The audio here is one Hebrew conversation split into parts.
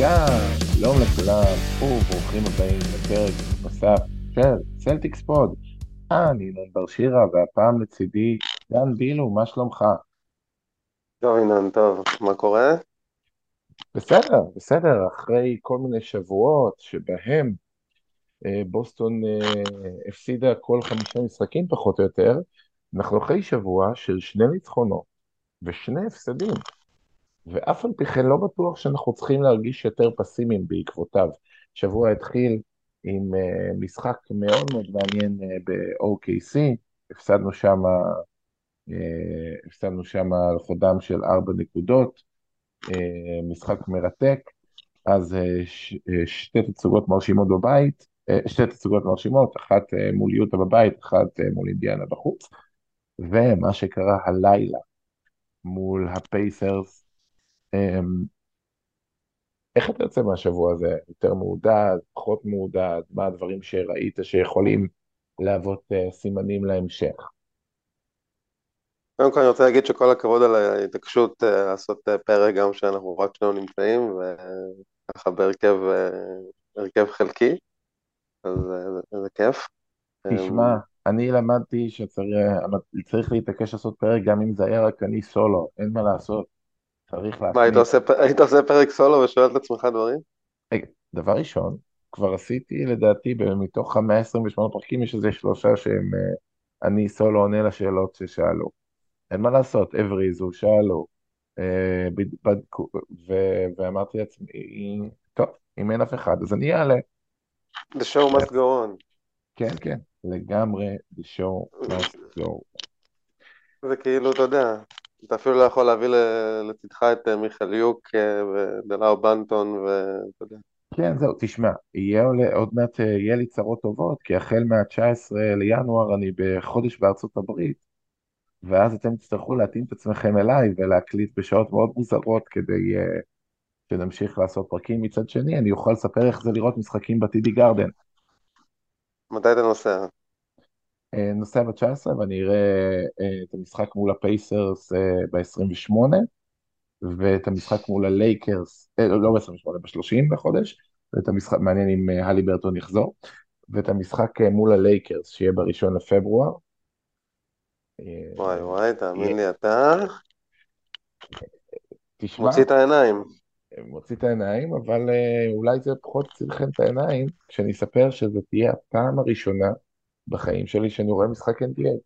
שלום לכולם, וברוכים הבאים לפרק נוסף של Celtics Pod. אני ינון בר שירה, והפעם לצידי דן בילו, מה שלומך? טוב, ינון, טוב, מה קורה? בסדר, בסדר, אחרי כל מיני שבועות שבהם אה, בוסטון אה, הפסידה כל חמישה משחקים פחות או יותר, אנחנו אחרי שבוע של שני ניצחונות ושני הפסדים. ואף על פי כן לא בטוח שאנחנו צריכים להרגיש יותר פסימיים בעקבותיו. שבוע התחיל עם uh, משחק מאוד מאוד מעניין uh, ב-OKC, הפסדנו שם uh, הפסדנו שם על חודם של ארבע נקודות, משחק מרתק, אז ש, שתי תצוגות מרשימות בבית, שתי תצוגות מרשימות, אחת מול יוטה בבית, אחת מול אינדיאנה בחוץ, ומה שקרה הלילה מול הפייסרס, איך אתה יוצא מהשבוע הזה? יותר מעודד, פחות מעודד? מה הדברים שראית שיכולים להוות uh, סימנים להמשך? קודם כל אני רוצה להגיד שכל הכבוד על ההתעקשות uh, לעשות uh, פרק גם שאנחנו רק שנינו נמצאים, וככה בהרכב חלקי, אז זה כיף. תשמע, um, אני למדתי שצריך להתעקש לעשות פרק גם אם זה היה רק אני סולו, אין מה לעשות. צריך להכניס... מה, היית עושה, היית עושה פרק סולו ושואל את עצמך דברים? רגע, דבר ראשון, כבר עשיתי לדעתי, מתוך ה-128 פרקים יש איזה שלושה שהם, אה, אני סולו עונה לשאלות ששאלו. אין מה לעשות, הבריזו, שאלו, אה, בדקו, ואמרתי לעצמי, טוב, אם אין אף אחד, אז אני אעלה. The show must go on. כן, כן, לגמרי, the show must go on. זה כאילו, אתה יודע, אתה אפילו לא יכול להביא לצדך את אה, מיכאל יוק אה, ודלאו בנטון ואתה יודע. כן, זהו, תשמע, יהיה עוד מעט, אה, יהיה לי צרות טובות, כי החל מה-19 לינואר אני בחודש בארצות הברית, ואז אתם תצטרכו להתאים את עצמכם אליי ולהקליט בשעות מאוד מוזרות כדי uh, שנמשיך לעשות פרקים. מצד שני, אני אוכל לספר איך זה לראות משחקים בטידי גרדן. מתי אתה נוסע? אה, נוסע ב-19 ואני אראה אה, את המשחק מול הפייסרס אה, ב-28 ואת המשחק מול הלייקרס, לא ב-28, ב-30 לחודש, ואת המשחק, מעניין אם הליברטון יחזור, ואת המשחק מול הלייקרס שיהיה ב-1 לפברואר. וואי וואי, תאמין לי אתה, תשמע, מוציא את העיניים. מוציא את העיניים, אבל אולי זה פחות לכם את העיניים, כשאני אספר שזו תהיה הפעם הראשונה בחיים שלי שאני רואה משחק NBA.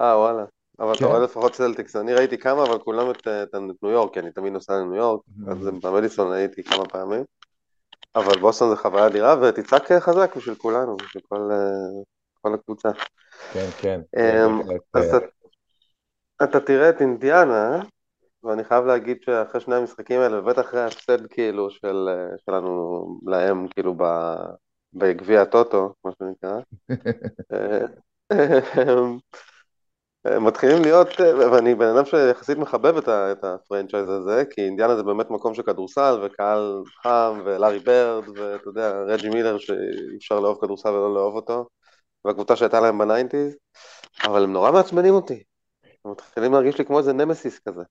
אה, וואלה. אבל אתה כן. רואה לפחות סלטיקס, אני ראיתי כמה, אבל כולם את, את ניו יורק, כי אני תמיד נוסע לניו יורק, mm-hmm. אז במדיסון הייתי כמה פעמים, אבל בוסטון זה חוויה אדירה, ותצעק חזק בשביל כולנו, בשביל כל, אה, כל הקבוצה. כן, כן. אמ, אז אתה, אתה תראה את אינדיאנה, ואני חייב להגיד שאחרי שני המשחקים האלה, ובטח אחרי ההפסד כאילו של, אה, שלנו להם, כאילו בגביע הטוטו, מה שנקרא. מתחילים להיות, ואני בן אדם שיחסית מחבב את הפרנצ'ייז הזה, כי אינדיאנה זה באמת מקום של כדורסל, וקהל חם, ולארי ברד, ואתה יודע, רג'י מילר שאי אפשר לאהוב כדורסל ולא לאהוב אותו, והקבוצה שהייתה להם ב nineties, אבל הם נורא מעצבנים אותי. הם מתחילים להרגיש לי כמו איזה נמסיס כזה.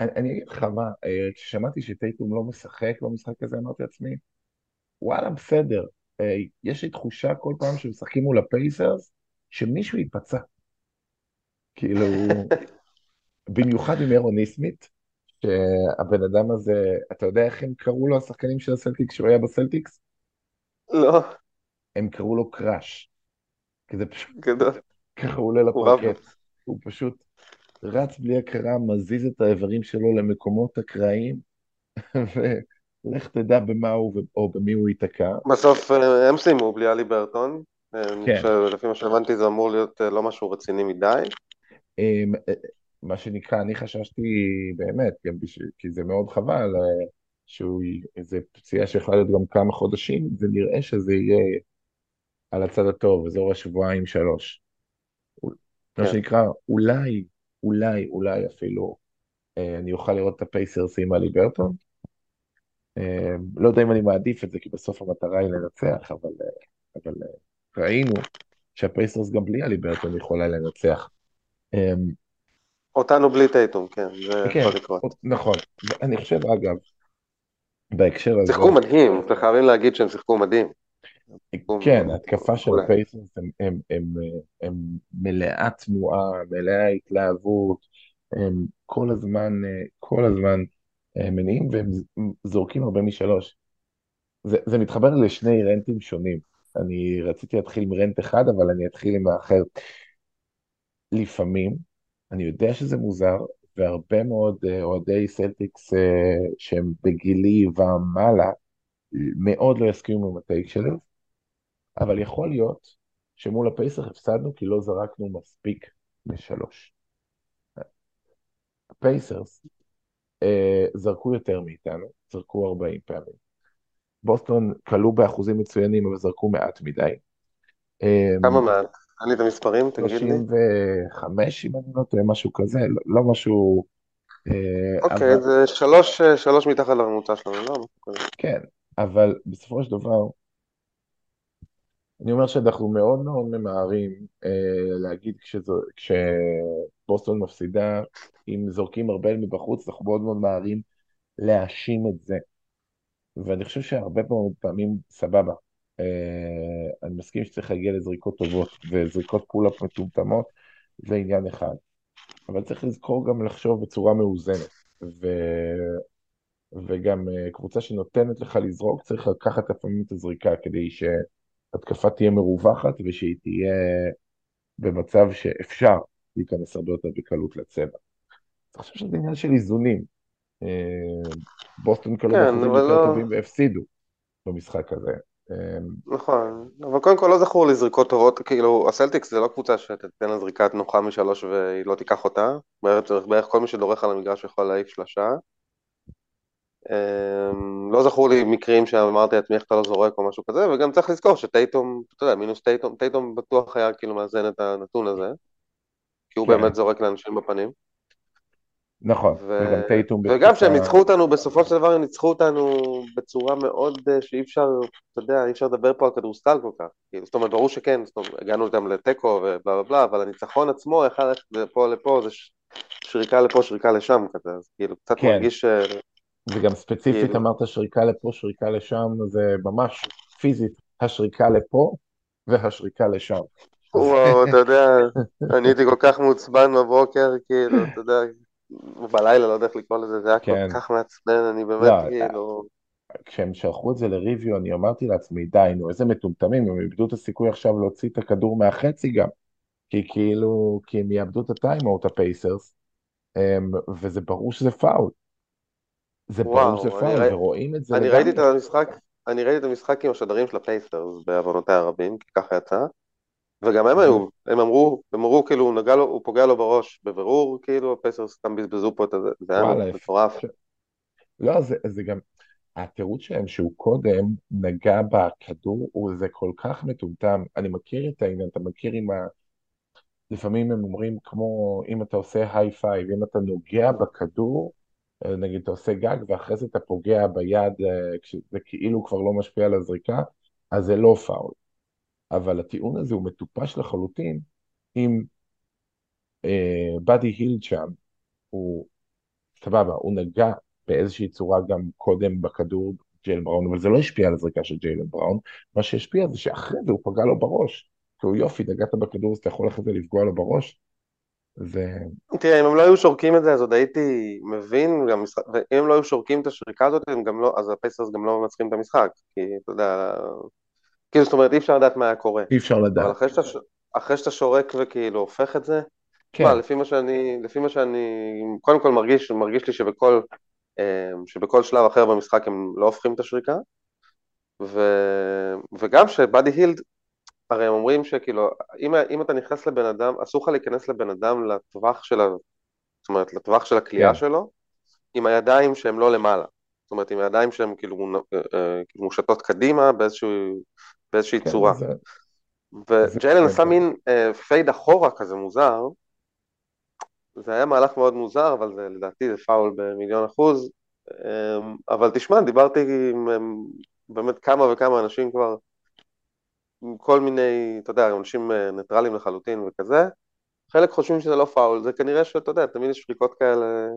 אני אגיד לך מה, אה, כששמעתי שטייטום לא משחק במשחק הזה, אמרתי לעצמי, וואלה, בסדר, אה, יש לי תחושה כל פעם שמשחקים מול הפייסרס, שמישהו ייפצע. כאילו, במיוחד עם אהרון ניסמית, שהבן אדם הזה, אתה יודע איך הם קראו לו השחקנים של הסלטיקס כשהוא היה בסלטיקס? לא. הם קראו לו קראש. כי זה פשוט... גדול. ככה הוא עולה לפרקט. הוא פשוט רץ בלי הכרה, מזיז את האיברים שלו למקומות אקראיים, לך תדע במה הוא או במי הוא ייתקע. בסוף אה, הם סיימו בלי אלי ברטון, אה, כן. לפי מה שהבנתי זה אמור להיות אה, לא משהו רציני מדי. מה שנקרא, אני חששתי באמת, גם בשביל, כי זה מאוד חבל, שהוא, איזה פציעה שיכולה להיות גם כמה חודשים, זה נראה שזה יהיה על הצד הטוב, אזור השבועיים שלוש. כן. מה שנקרא, אולי, אולי, אולי אפילו אני אוכל לראות את הפייסרס עם אלי ברטון, לא יודע אם אני מעדיף את זה, כי בסוף המטרה היא לנצח, אבל, אה, אבל אה, ראינו שהפייסרס גם בלי הליברטון יכולה לנצח. אותנו בלי טייטום, כן, זה כן, יכול לקרות. נכון, אני חושב אגב, בהקשר הזה, שיחקו מדהים, חייבים להגיד שהם שיחקו מדהים. כן, ההתקפה של מעולה. הפייסרס הם, הם, הם, הם מלאת תנועה, מלאה התלהבות, הם כל הזמן, כל הזמן אה, מניעים והם זורקים הרבה משלוש. זה, זה מתחבר לשני רנטים שונים. אני רציתי להתחיל עם רנט אחד, אבל אני אתחיל עם האחר. לפעמים, אני יודע שזה מוזר, והרבה מאוד אה, אוהדי סלטיקס אה, שהם בגילי ומעלה, מאוד לא יסכימו עם ה take שלי, אבל יכול להיות שמול הפייסרס הפסדנו כי לא זרקנו מספיק משלוש. הפייסרס אה, זרקו יותר מאיתנו, זרקו 40 פעמים. בוסטון כלו באחוזים מצוינים, אבל זרקו מעט מדי. אה, כמה מעט? תן לי את המספרים, תגיד לי. 35, אם אני לא טועה, משהו כזה, לא, לא משהו... אה, אוקיי, זה שלוש, אה, שלוש מתחת לממוצע שלנו, לא? כן, אבל בסופו של דבר, אני אומר שאנחנו מאוד מאוד ממהרים אה, להגיד כשזו, כשבוסטון מפסידה, אם זורקים הרבה מבחוץ, אנחנו מאוד מאוד ממהרים להאשים את זה. ואני חושב שהרבה מאוד פעמים, סבבה, אה, אני מסכים שצריך להגיע לזריקות טובות, וזריקות pull-up מטומטמות זה עניין אחד. אבל צריך לזכור גם לחשוב בצורה מאוזנת. ו... וגם אה, קבוצה שנותנת לך לזרוק, צריך לקחת לפעמים את הזריקה כדי שהתקפה תהיה מרווחת ושהיא תהיה במצב שאפשר להיכנס הרבה יותר בקלות לצבע. אני חושב שזה עניין של איזונים. אה, בוסטון כלו כן, באחוזים אבל יותר לא- טובים והפסידו במשחק הזה. אה, נכון, אבל קודם כל לא זכור לי זריקות טובות, כאילו הסלטיקס זה לא קבוצה שתתן לה זריקה נוחה משלוש והיא לא תיקח אותה, בערך, בערך כל מי שדורך על המגרש יכול להעיף שלושה. אמ, לא זכור לי מקרים שאמרתי לעצמי איך אתה לא זורק או משהו כזה, וגם צריך לזכור שטייטום, אתה יודע, מינוס טייטום, טייטום בטוח היה כאילו מאזן את הנתון הזה, כי הוא כן. באמת זורק לאנשים בפנים. נכון, ו... וגם טייטום וגם כשהם ניצחו אותנו, בסופו של דבר הם ניצחו אותנו בצורה מאוד אה, שאי אפשר, אתה יודע, אי אפשר לדבר פה על כדורסל כל כך. כאילו, זאת אומרת, ברור שכן, זאת אומרת, הגענו איתם לתיקו ובלה בלה בלה, אבל הניצחון עצמו ללכת לפה לפה, זה ש... שריקה לפה, שריקה לשם כזה, אז כאילו, קצת כן. מרגיש אה. וגם ספציפית כאילו. אמרת שריקה לפה, שריקה לשם, זה ממש פיזית, השריקה לפה והשריקה לשם. וואו, אתה יודע, אני הייתי כל כך מעוצבן בבוקר, כאילו, אתה יודע, בלילה, לא יודע איך לקרוא לזה, זה היה כן. כל כך מעצבן, אני באמת, לא, כאילו... כשהם שלחו את זה ל review, אני אמרתי לעצמי, די, נו, איזה מטומטמים, הם איבדו את הסיכוי עכשיו להוציא את הכדור מהחצי גם. כי כאילו, כי הם יאבדו את הטיימאוט, הפייסרס, אמ, וזה ברור שזה פאול. זה ברור שזה פאול, ורואים את זה אני ראיתי את. המשחק, אני ראיתי את המשחק עם השדרים של הפייסרס בעוונותיי הרבים, כי ככה יצא, וגם הם היו, הם אמרו, הם אמרו כאילו הוא נגע לו, הוא פוגע לו בראש, בבירור כאילו הפייסרס סתם בזבזו פה את הזה, זה היה מטורף. לא, זה, זה גם, התירוץ שלהם שהוא קודם נגע בכדור, הוא זה כל כך מטומטם. אני מכיר את העניין, אתה מכיר עם ה... לפעמים הם אומרים כמו אם אתה עושה high five, אם אתה נוגע בכדור, אה, נגיד אתה עושה גג ואחרי זה אתה פוגע ביד, אה, כשזה כאילו כבר לא משפיע על הזריקה, אז זה לא פאול. אבל הטיעון הזה הוא מטופש לחלוטין אם באדי הילד שם, הוא סבבה, הוא נגע באיזושהי צורה גם קודם בכדור ג'יילן בראון, אבל זה לא השפיע על הזריקה של ג'יילן בראון, מה שהשפיע זה שאחרי זה הוא פגע לו בראש. כאילו יופי, נגעת בכדור אז אתה יכול אחרי זה לפגוע לו בראש. זה... תראה, אם הם לא היו שורקים את זה, אז עוד הייתי מבין, גם משחק, ואם הם לא היו שורקים את השריקה הזאת, גם לא, אז הפייסרס גם לא מנצחים את המשחק, כי אתה יודע, כאילו זאת אומרת אי אפשר לדעת מה היה קורה, אי אפשר אבל לדעת. אחרי שאתה, אחרי שאתה שורק וכאילו הופך את זה, כן, מה, לפי מה שאני, לפי מה שאני, קודם כל מרגיש, מרגיש לי שבכל, אה, שבכל שלב אחר במשחק הם לא הופכים את השריקה, ו, וגם שבאדי הילד, הרי הם אומרים שכאילו, אם, אם אתה נכנס לבן אדם, אסור לך להיכנס לבן אדם לטווח של ה... זאת אומרת, לטווח של הכלייה כן. שלו, עם הידיים שהן לא למעלה. זאת אומרת, עם הידיים שהן כאילו, אה, אה, כאילו מושטות קדימה באיזשהו, באיזושהי כן, צורה. זה, וג'יילן זה- עשה מין אה, פייד אחורה כזה מוזר, זה היה מהלך מאוד מוזר, אבל זה, לדעתי זה פאול במיליון אחוז. אה, אבל תשמע, דיברתי עם באמת כמה וכמה אנשים כבר, עם כל מיני, אתה יודע, אנשים אה, ניטרלים לחלוטין וכזה. חלק חושבים שזה לא פאול, זה כנראה שאתה יודע, תמיד יש שריקות כאלה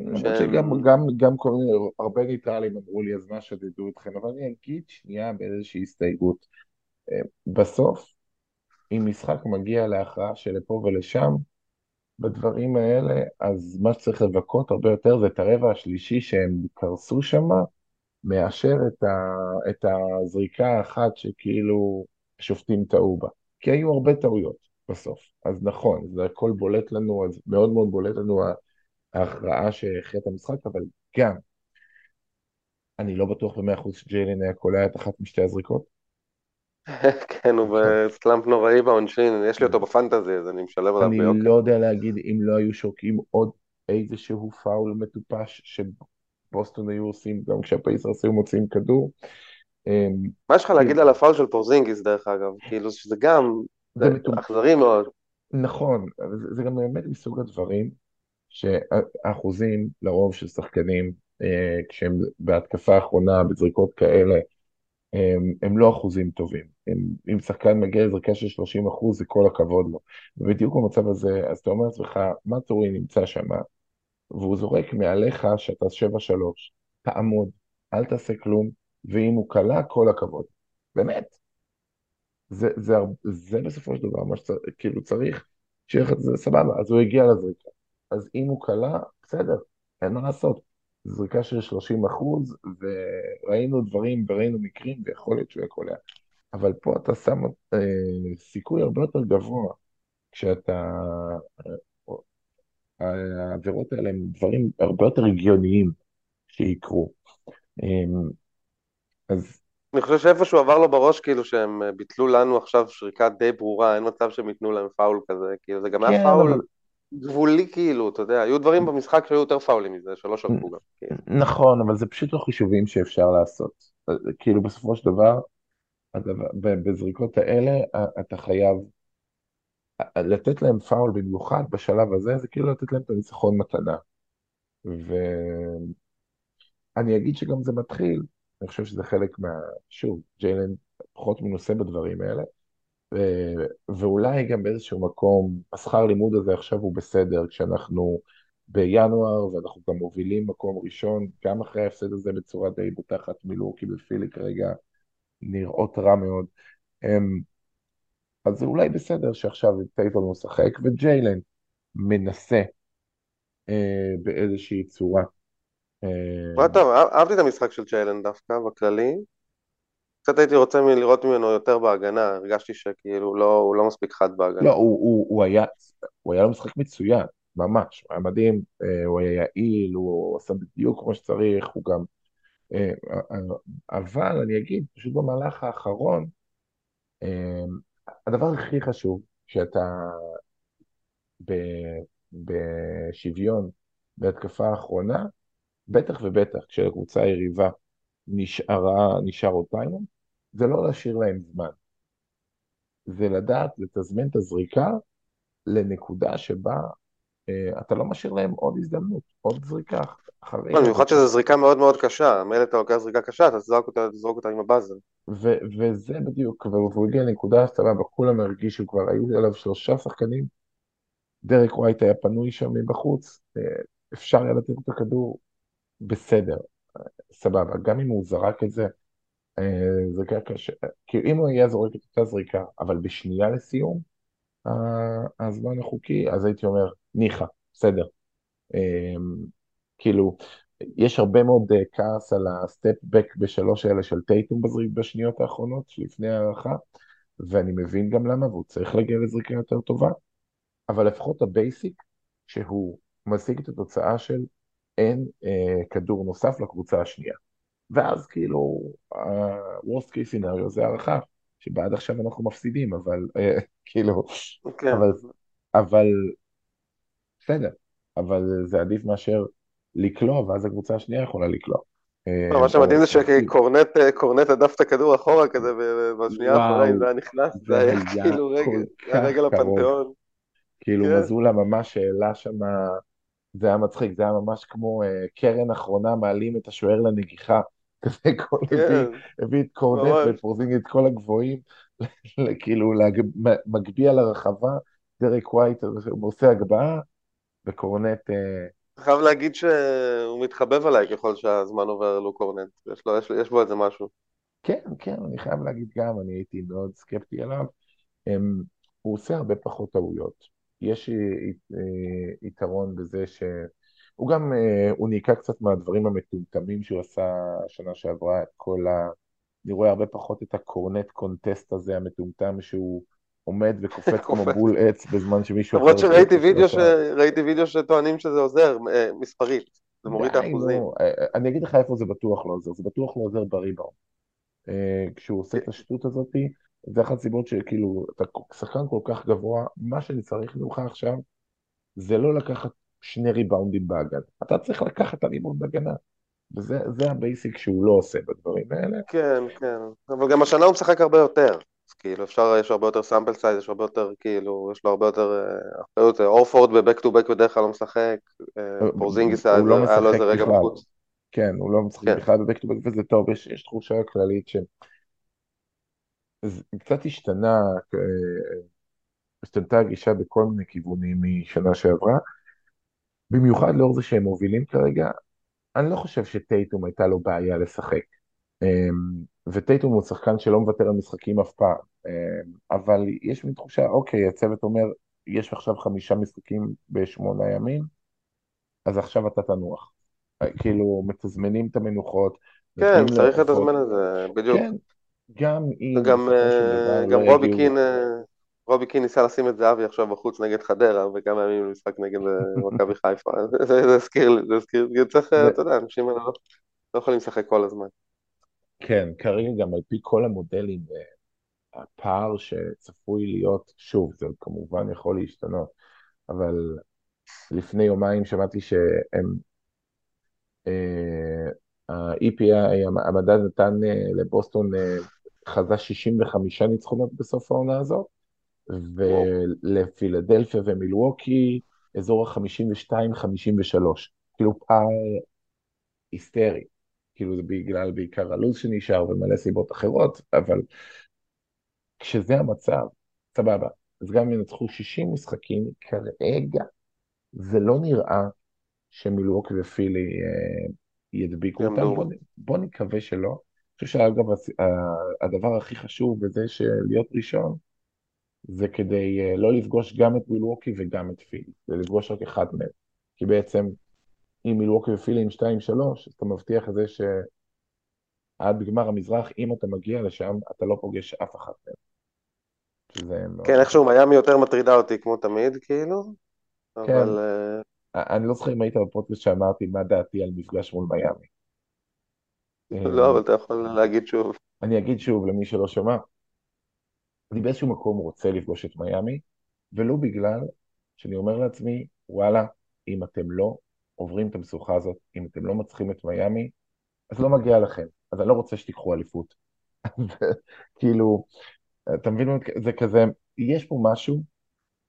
למרות שגם. גם, גם כל מיני, הרבה ניטרלים אמרו לי, אז מה שדדו אתכם, אבל אני אגיד שנייה באיזושהי הסתייגות. אה, בסוף, אם משחק מגיע להכרעה שלפה ולשם, בדברים האלה, אז מה שצריך לבכות הרבה יותר זה את הרבע השלישי שהם קרסו שם, מאשר את, ה, את הזריקה האחת שכאילו השופטים טעו בה. כי היו הרבה טעויות בסוף. אז נכון, זה הכל בולט לנו, אז מאוד מאוד בולט לנו ההכרעה שהכריעה את המשחק, אבל גם, אני לא בטוח במאה אחוז שג'יילן היה קולע את אחת משתי הזריקות. כן, הוא בסלאמפ נוראי בעונשין, יש לי אותו בפנטזי, אז אני משלב עליו אני ביוקר. לא יודע להגיד אם לא היו שוקעים עוד איזשהו פאול מטופש שבוסטון היו עושים, גם כשהפייסרס היו מוציאים כדור. אמ, מה יש לך כאילו, להגיד על הפאול של פורזינגיס, דרך אגב? כאילו, שזה גם זה. אכזרי מאוד. נכון, זה גם באמת מסוג הדברים שהאחוזים לרוב של שחקנים, אה, כשהם בהתקפה האחרונה, בזריקות כאלה, הם, הם לא אחוזים טובים. הם, אם שחקן מגיע לזריקה של 30 אחוז, זה כל הכבוד לו. ובדיוק במצב הזה, אז אתה אומר לעצמך, מה טורי נמצא שם, והוא זורק מעליך שאתה 7-3, תעמוד, אל תעשה כלום, ואם הוא קלע, כל הכבוד. באמת, זה, זה, הר- זה בסופו של דבר מה שצריך, כאילו צריך, שיהיה לך את זה סבבה, אז הוא הגיע לזריקה. אז אם הוא קלע, בסדר, אין מה לעשות. זריקה של 30 אחוז, וראינו דברים וראינו מקרים, ויכול להיות שהוא היה קולע. אבל פה אתה שם אה, סיכוי הרבה יותר גבוה, כשאתה... אה, העבירות האלה הם דברים הרבה יותר הגיוניים שיקרו. אה, אז אני חושב שאיפשהו עבר לו בראש, כאילו, שהם ביטלו לנו עכשיו שריקה די ברורה, אין מצב שהם ייתנו להם פאול כזה, כאילו, זה גם היה כן, אבל פאול גבולי, כאילו, אתה יודע, היו דברים במשחק שהיו יותר פאולים מזה, שלא שרקו גם. כאילו. נכון, אבל זה פשוט לא חישובים שאפשר לעשות. כאילו בסופו של דבר, בזריקות האלה, א- אתה חייב לתת להם פאול במיוחד בשלב הזה, זה כאילו לתת להם את הניצחון מתנה. ואני אגיד שגם זה מתחיל, אני חושב שזה חלק מה... שוב, ג'יילן פחות מנוסה בדברים האלה, ואולי גם באיזשהו מקום, השכר לימוד הזה עכשיו הוא בסדר, כשאנחנו בינואר ואנחנו גם מובילים מקום ראשון, גם אחרי ההפסד הזה בצורה די בוטחת מלורקי ופילי כרגע נראות רע מאוד. אמ, אז זה אולי בסדר שעכשיו טייטון משחק וג'יילן מנסה אה, באיזושהי צורה. אה, מה טוב, אה- אהבתי את המשחק של צ'יילן דווקא, בכללי. קצת הייתי רוצה לראות ממנו יותר בהגנה, הרגשתי שכאילו לא, הוא לא מספיק חד בהגנה. לא, הוא, הוא, הוא היה, הוא היה לו משחק מצוין, ממש, הוא היה מדהים, אה, הוא היה יעיל, הוא עשה בדיוק כמו שצריך, הוא גם... אה, אה, אבל אני אגיד, פשוט במהלך האחרון, הדבר הכי חשוב, שאתה ב, בשוויון בהתקפה האחרונה, בטח ובטח כשהקבוצה היריבה נשארה, נשאר עוד טיימר, זה לא להשאיר להם זמן, זה לדעת לתזמן את הזריקה לנקודה שבה אה, אתה לא משאיר להם עוד הזדמנות, עוד זריקה. אחרי לא, במיוחד. שזו זריקה מאוד מאוד קשה, מילא אתה לוקח זריקה קשה, אתה תזרוק אותה, תזרוק אותה עם הבאזל. ו- וזה בדיוק, והוא הגיע לנקודה סבבה, כולם הרגישו כבר, היו עליו שלושה שחקנים, דרק ווייט היה פנוי שם מבחוץ, אה, אפשר היה לתת את הכדור. בסדר, סבבה, גם אם הוא זרק את זה, אה, זריקה קשה, כי אם הוא היה זורק את אותה זריקה, אבל בשנייה לסיום, ה- הזמן החוקי, אז הייתי אומר, ניחא, בסדר. אה, כאילו, יש הרבה מאוד אה, כעס על ה step back בשלוש האלה של טייטום בזריק בשניות האחרונות, שלפני ההארכה, ואני מבין גם למה, והוא צריך להגיע לזריקה יותר טובה, אבל לפחות ה basic, שהוא משיג את התוצאה של אין אה, כדור נוסף לקבוצה השנייה. ואז כאילו, ה-Worst case scenario זה הארכה, שבה עד עכשיו אנחנו מפסידים, אבל אה, כאילו, כן. אבל, אבל בסדר, אבל זה עדיף מאשר לקלוע, ואז הקבוצה השנייה יכולה לקלוע. אה, לא, מה שמדהים זה להפסיד. שקורנט קורנט הדף את הכדור אחורה כזה ב- בשנייה האחרונה, אם זה היה נכנס, זה היה כאילו רגל, רגל. הפנתיאון. כאילו כן, מזולה ממש העלה שם, זה היה מצחיק, זה היה ממש כמו אה, קרן אחרונה מעלים את השוער לנגיחה. כזה כל הביא, כן, הביא את קורנט. ואת פורזינג את כל הגבוהים, כאילו מגביה לרחבה, דרק ווייט עושה הגבהה, וקורנט אה, חייב להגיד שהוא מתחבב עליי ככל שהזמן עובר לו קורנט, יש, לו, יש, יש בו איזה משהו. כן, כן, אני חייב להגיד גם, אני הייתי מאוד סקפטי עליו. הם, הוא עושה הרבה פחות טעויות. יש אה, יתרון בזה שהוא גם, אה, הוא ניקה קצת מהדברים המטומטמים שהוא עשה שנה שעברה, את כל ה... אני רואה הרבה פחות את הקורנט contest הזה המטומטם שהוא עומד וקופץ כמו בול עץ בזמן שמישהו אחר... למרות שראיתי וידאו, ש... וידאו שטוענים שזה עוזר, אה, מספרית, זה מוריד את האחוזים. אני אגיד לך איפה זה בטוח לא עוזר, זה בטוח לא עוזר בריבאונד. כשהוא עושה את השטות הזאתי, זה אחת הסיבות שכאילו, אתה שחקן כל כך גבוה, מה שאני צריך ממך עכשיו, זה לא לקחת שני ריבאונדים בהגנה. אתה צריך לקחת את הריבאונד בהגנה. וזה ה basic שהוא לא עושה בדברים האלה. כן, כן. אבל גם השנה הוא משחק הרבה יותר. אז כאילו אפשר, יש הרבה יותר sample size, יש הרבה יותר, כאילו, יש לו הרבה יותר אה, אחריות. אורפורד ב back to back בדרך כלל לא משחק. אה, פורזינגיס היה לא לו איזה רגע בחוץ. כן, הוא לא משחק כן. בכלל ב back to back וזה טוב, יש, יש תחושה כללית ש... זה קצת השתנה, אה, השתנתה הגישה בכל מיני כיוונים משנה שעברה, במיוחד לאור זה שהם מובילים כרגע, אני לא חושב שטייטום הייתה לו בעיה לשחק. אמ, וטייטום הוא שחקן שלא מוותר על משחקים אף פעם, אמ, אבל יש מין תחושה, אוקיי, הצוות אומר, יש עכשיו חמישה משחקים בשמונה ימים, אז עכשיו אתה תנוח. כאילו, מתזמנים את המנוחות. כן, צריך לתזמן את זה, בדיוק. כן, גם אם... גם, אה, גם לא רובי קין, אה, רובי קין ניסה לשים את זהבי עכשיו בחוץ נגד חדרה, וכמה ימים במשחק נגד אה, מכבי חיפה. זה הזכיר לי, זה הזכיר לי, צריך, אתה יודע, אנשים האלה לא, לא יכולים לשחק כל הזמן. כן, כרגע גם על פי כל המודלים, הפער שצפוי להיות, שוב, זה כמובן יכול להשתנות, אבל לפני יומיים שמעתי שהם ה-EPI, המדד נתן לבוסטון חזה 65 ניצחונות בסוף העונה הזאת, ולפילדלפיה ומילווקי אזור ה-52-53, כאילו פער היסטרי, כאילו זה בגלל בעיקר הלו"ז שנשאר ומלא סיבות אחרות, אבל כשזה המצב, סבבה, אז גם אם ינצחו 60 משחקים, כרגע זה לא נראה שמילווקי ופילי אה, ידביקו אותם, בוא, בוא נקווה שלא, חושב שאגב, הדבר הכי חשוב בזה שלהיות ראשון, זה כדי אה, לא לפגוש גם את מילווקי וגם את פילי, זה לפגוש רק אחד מהם. כי בעצם, אם מילווקי ופילי עם 2-3, אז אתה מבטיח את זה שעד גמר המזרח, אם אתה מגיע לשם, אתה לא פוגש אף אחד מהם. כן, איכשהו מיאמי יותר מטרידה אותי כמו תמיד, כאילו, כן. אבל... אה, אני לא זוכר אם היית בפודקאסט שאמרתי מה דעתי על מפגש מול מיאמי. לא, אבל אתה יכול להגיד שוב. אני אגיד שוב למי שלא שמע. אני באיזשהו מקום רוצה לפגוש את מיאמי, ולו בגלל שאני אומר לעצמי, וואלה, אם אתם לא עוברים את המשוכה הזאת, אם אתם לא מצליחים את מיאמי, אז לא מגיע לכם. אז אני לא רוצה שתיקחו אליפות. כאילו, אתה מבין? זה כזה, יש פה משהו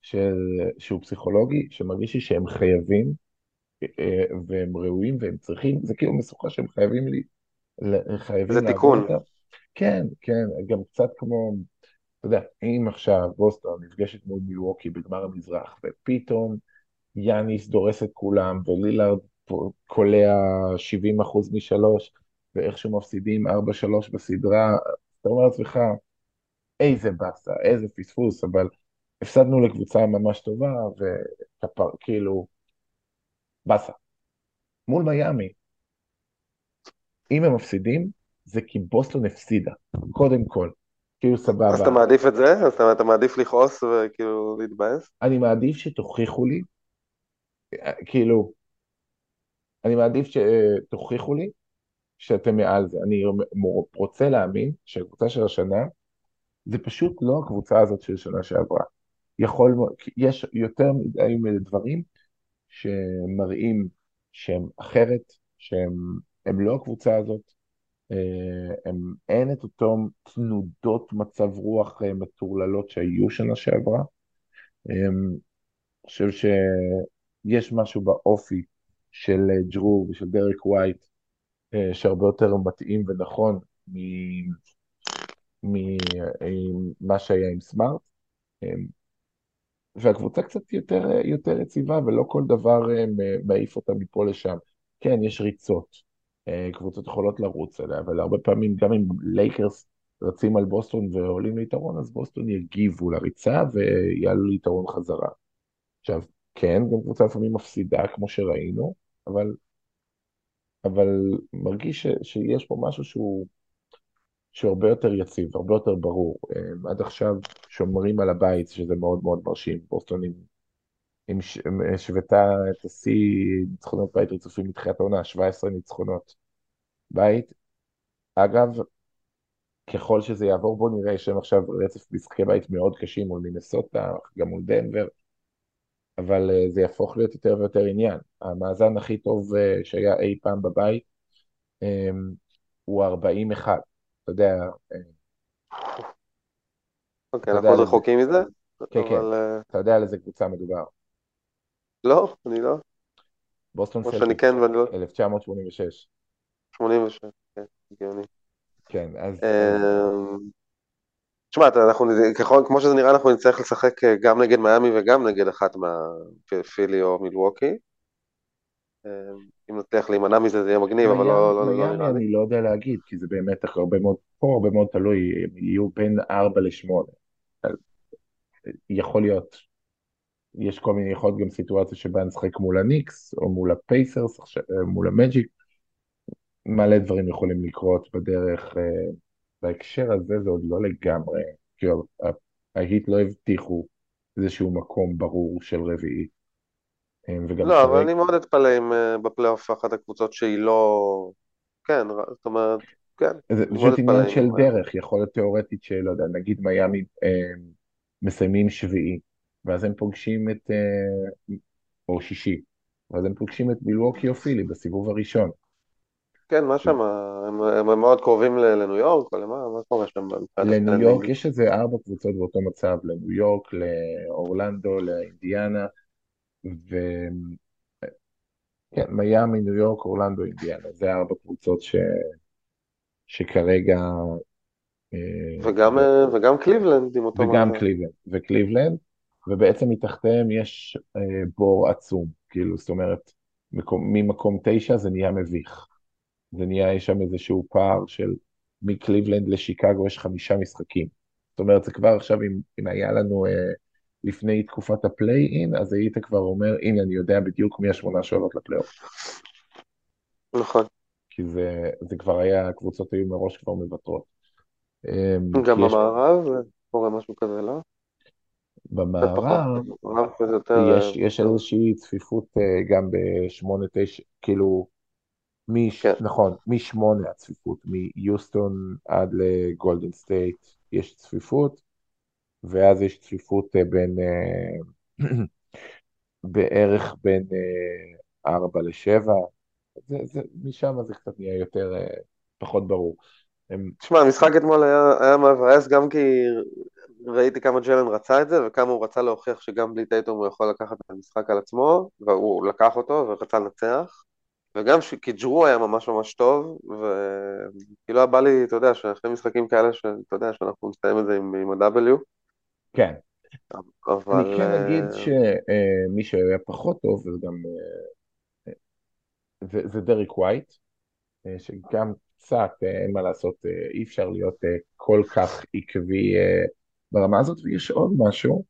של, שהוא פסיכולוגי, שמרגיש לי שהם חייבים, אה, והם ראויים והם צריכים, זה כאילו משוכה שהם חייבים לי, חייבים זה תיקון. אותה. כן, כן, גם קצת כמו, יודע, אם עכשיו בוסטון נפגשת מול מילווקי בגמר המזרח, ופתאום יאניס דורס את כולם, ולילארד קולע 70% משלוש, ואיכשהו מפסידים 4-3 בסדרה, אתה אומר לעצמך, איזה באסה, איזה פספוס, אבל הפסדנו לקבוצה ממש טובה, וכאילו, באסה. מול מיאמי, אם הם מפסידים, זה כי בוסטון הפסידה, קודם כל. כאילו סבבה. אז אתה מעדיף את זה? אז אתה, אתה מעדיף לכעוס וכאילו להתבאס? אני מעדיף שתוכיחו לי, כאילו, אני מעדיף שתוכיחו לי שאתם מעל זה. אני רוצה להאמין שהקבוצה של השנה, זה פשוט לא הקבוצה הזאת של שנה שעברה. יכול, יש יותר מדי דברים שמראים שהם אחרת, שהם הם לא הקבוצה הזאת, אה, הם, אין את אותם תנודות מצב רוח אה, מטורללות שהיו שנה שעברה. אני חושב שיש משהו באופי של אה, ג'רו ושל דרק ווייט שהרבה יותר מתאים ונכון ממה שהיה עם סמארט. והקבוצה קצת יותר, יותר יציבה, ולא כל דבר אה, מעיף אותה מפה לשם. כן, יש ריצות, אה, קבוצות יכולות לרוץ עליה, אבל הרבה פעמים גם אם לייקרס רצים על בוסטון ועולים ליתרון, אז בוסטון יגיבו לריצה ויעלו ליתרון חזרה. עכשיו, כן, גם קבוצה לפעמים מפסידה, כמו שראינו, אבל, אבל מרגיש ש, שיש פה משהו שהוא, שהוא הרבה יותר יציב, הרבה יותר ברור. אה, עד עכשיו שומרים על הבית, שזה מאוד מאוד מרשים. בוסטון עם, עם השוותה את השיא ניצחונות בית רצופים מתחילת העונה, 17 ניצחונות בית. אגב, ככל שזה יעבור, בואו נראה, יש להם עכשיו רצף משחקי בית מאוד קשים מול מינסוטה, גם מול דנבר, אבל uh, זה יהפוך להיות יותר ויותר עניין. המאזן הכי טוב uh, שהיה אי פעם בבית um, הוא 41. אתה יודע... אה, אוקיי, אנחנו עוד רחוקים מזה? כן, כן. אתה יודע על איזה קבוצה מדובר. לא, אני לא. בוסטון סלטיק, כן 1986. 86, כן, הגיוני. כן, אז... תשמע, אנחנו, ככל, כמו שזה נראה, אנחנו נצטרך לשחק אה, גם נגד מיאמי וגם נגד אחת מהפילי או מילווקי. אה, אם נצליח להימנע מזה זה יהיה מגניב, אבל לא, לא, לא נראה לי. אני לא יודע להגיד, כי זה באמת הרבה מאוד, פה הרבה מאוד תלוי, הם יהיו בין 4 ל-8. יכול להיות, יש כל מיני, יכול להיות גם סיטואציה שבה נשחק מול הניקס, או מול הפייסרס, מול המג'יק, מלא דברים יכולים לקרות בדרך. בהקשר הזה זה עוד לא לגמרי, כאילו ההיט לא הבטיחו איזשהו מקום ברור של רביעי. אה, וגם לא, אבל אני מאוד אתפלא אם אה, בפלייאוף אחת הקבוצות שהיא לא... כן, זאת אומרת, כן. זה פשוט עניין של דרך, יכול להיות תיאורטית שלא יודע, נגיד מיאמי אה, מסיימים שביעי, ואז הם פוגשים את, אה, או שישי, ואז הם פוגשים את מילווקי או פילי בסיבוב הראשון. כן, מה שם? הם, הם מאוד קרובים לניו יורק, או למה? מה קורה שם? לניו יורק יש איזה ארבע קבוצות באותו מצב, לניו יורק, לאורלנדו, לאינדיאנה, ו... כן, מיאמי, ניו יורק, אורלנדו, אינדיאנה, זה ארבע קבוצות ש... שכרגע... אה, וגם, אה, וגם קליבלנד עם אותו... וגם קליבלנד, וקליבלנד, ובעצם מתחתיהם יש אה, בור עצום, כאילו, זאת אומרת, מקום, ממקום תשע זה נהיה מביך. זה נהיה, יש שם איזשהו פער של מקליבלנד לשיקגו יש חמישה משחקים. זאת אומרת, זה כבר עכשיו, אם, אם היה לנו אה, לפני תקופת הפליי-אין, אז היית כבר אומר, הנה, אני יודע בדיוק מי השמונה שעולות לפלייאוף. נכון. כי זה, זה כבר היה, הקבוצות היו מראש כבר מוותרות. אמ, גם במערב יש... קורה משהו כזה, לא? במערב יש, יש איזושהי צפיפות אה, גם בשמונה, תשע, כאילו, מש, כן. נכון, משמונה הצפיפות, מיוסטון עד לגולדן סטייט יש צפיפות, ואז יש צפיפות אה, בין, אה, בערך בין ארבע לשבע, זה, זה, משם זה קצת נהיה יותר, פחות ברור. תשמע, המשחק אתמול היה, היה מבאס גם כי ראיתי כמה ג'לן רצה את זה וכמה הוא רצה להוכיח שגם בלי טייטום הוא יכול לקחת את המשחק על עצמו, והוא לקח אותו ורצה לנצח. וגם כי ג'רו היה ממש ממש טוב, וכאילו היה בא לי, אתה יודע, שאחרי משחקים כאלה, שאתה יודע, שאנחנו נסיים את זה עם, עם ה-W. כן. אבל... אני כן אגיד אה, שמי שהיה פחות טוב, זה גם... אה, זה, זה דריק ווייט, אה, שגם קצת, אין מה לעשות, אי אפשר להיות כל כך עקבי ברמה הזאת, ויש עוד משהו,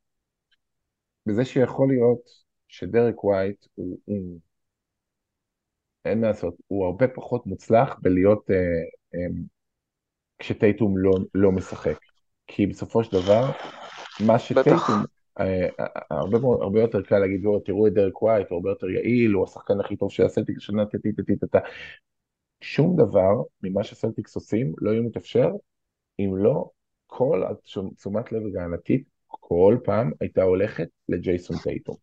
בזה שיכול להיות שדרק ווייט הוא, הוא אין מה לעשות, הוא הרבה פחות מוצלח בלהיות אה, אה, כשטייטום לא, לא משחק. כי בסופו של דבר, מה שטייטום, אה, הרבה, הרבה יותר קל להגיד, תראו את דרק ווייט, הוא הרבה יותר יעיל, הוא השחקן הכי טוב של הסלטיקס השנה, טטטטטטטט. שום דבר ממה שסלטיקס עושים לא יהיה מתאפשר אם לא כל תשומת לב הגנתית כל פעם הייתה הולכת לג'ייסון טייטום.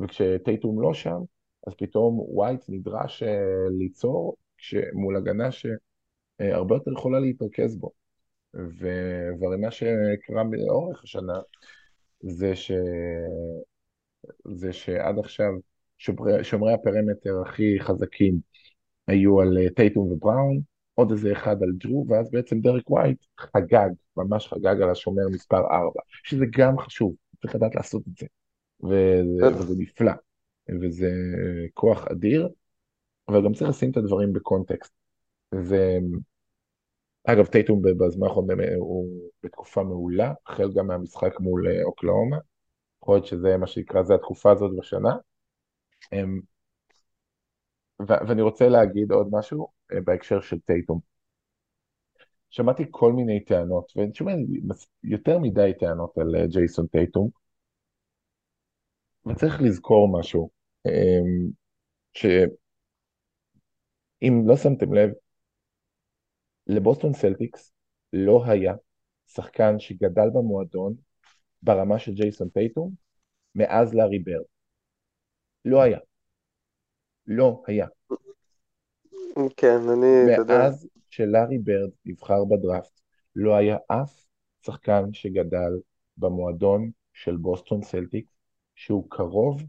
וכשטייטום לא שם, אז פתאום ווייט נדרש אה, ליצור מול הגנה שהרבה יותר יכולה להתרכז בו. והרי מה שקרה לאורך השנה זה, ש... זה שעד עכשיו שומרי הפרמטר הכי חזקים היו על אה, טייטום ובראון, עוד איזה אחד על ג'רו, ואז בעצם דרק ווייט חגג, ממש חגג על השומר מספר 4, שזה גם חשוב, צריך לדעת לעשות את זה. וזה. וזה נפלא, וזה כוח אדיר, אבל גם צריך לשים את הדברים בקונטקסט. זה, אגב, טייטום בזמן האחרון באמת הוא בתקופה מעולה, החל גם מהמשחק מול אה, אוקלאומה, יכול להיות שזה מה שנקרא, זה התקופה הזאת בשנה. אמ, ו- ואני רוצה להגיד עוד משהו אה, בהקשר של טייטום. שמעתי כל מיני טענות, ואני שומע יותר מדי טענות על אה, ג'ייסון טייטום, וצריך לזכור משהו, אמ, שאם לא שמתם לב, לבוסטון סלטיקס לא היה שחקן שגדל במועדון ברמה של ג'ייסון טייטום מאז לארי ברד. לא היה. לא היה. כן, אני, מאז שלארי בירד נבחר בדראפט, לא היה אף שחקן שגדל במועדון של בוסטון סלטיקס שהוא קרוב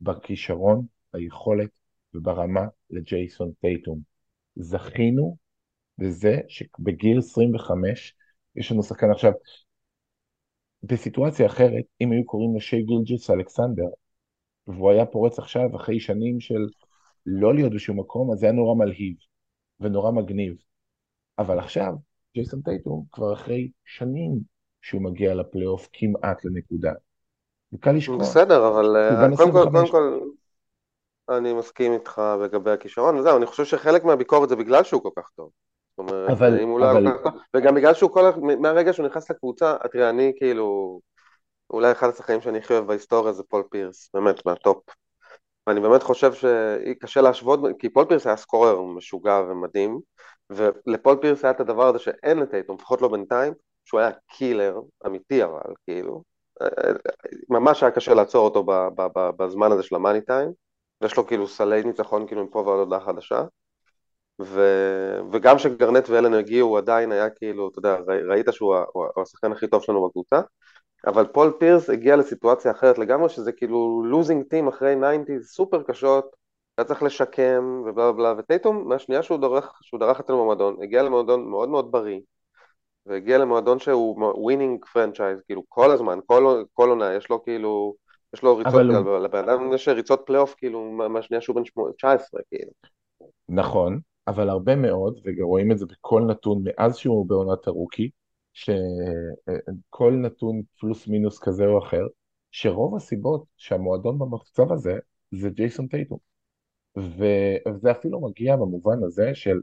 בכישרון, ביכולת וברמה לג'ייסון טייטום. זכינו בזה שבגיל 25 יש לנו שחקן עכשיו, בסיטואציה אחרת, אם היו קוראים לשי גילג'ס אלכסנדר, והוא היה פורץ עכשיו אחרי שנים של לא להיות בשום מקום, אז זה היה נורא מלהיב ונורא מגניב. אבל עכשיו, ג'ייסון טייטום כבר אחרי שנים שהוא מגיע לפלייאוף כמעט לנקודה. וקל לשכוח, בסדר, אבל אה, קודם כל, 25. קודם כל, אני מסכים איתך לגבי הכישרון, וזהו, אני חושב שחלק מהביקורת זה בגלל שהוא כל כך טוב. זאת אומרת, אבל, אם הוא לא היה אבל, כל כך טוב, וגם בגלל שהוא כל, מהרגע שהוא נכנס לקבוצה, תראה, אני כאילו, אולי אחד השחקנים שאני הכי אוהב בהיסטוריה זה פול פירס, באמת, מה top. ואני באמת חושב שקשה להשוות, כי פול פירס היה scorer משוגע ומדהים, ולפול פירס היה את הדבר הזה שאין לטייטום, לפחות לא בינתיים, שהוא היה killer אמיתי אבל, כאילו. ממש היה קשה לעצור אותו בזמן הזה של ה money time, ויש לו כאילו סלי ניצחון כאילו מפה ועד הודעה חדשה. ו... וגם כשגרנט ואלן הגיעו הוא עדיין היה כאילו, אתה יודע, ראי- ראית שהוא השחקן הכי טוב שלנו בקבוצה, אבל פול פירס הגיע לסיטואציה אחרת לגמרי, שזה כאילו losing team אחרי 90 סופר קשות, היה צריך לשקם ובלה בלה, וטייטום מהשנייה שהוא דרך, שהוא דרך אצלנו במועדון, הגיע למועדון מאוד מאוד בריא, והגיע למועדון שהוא winning franchise, כאילו כל הזמן, כל, כל עונה, יש לו כאילו, יש לו ריצות, אבל הוא, לבן אדם יש ריצות פלייאוף כאילו מה- מהשנייה שהוא בן שמונה- 19 כאילו. נכון, אבל הרבה מאוד, ורואים את זה בכל נתון מאז שהוא בעונת ה rookie, שכל נתון פלוס מינוס כזה או אחר, שרוב הסיבות שהמועדון במצב הזה זה ג'ייסון טייטום. וזה אפילו מגיע במובן הזה של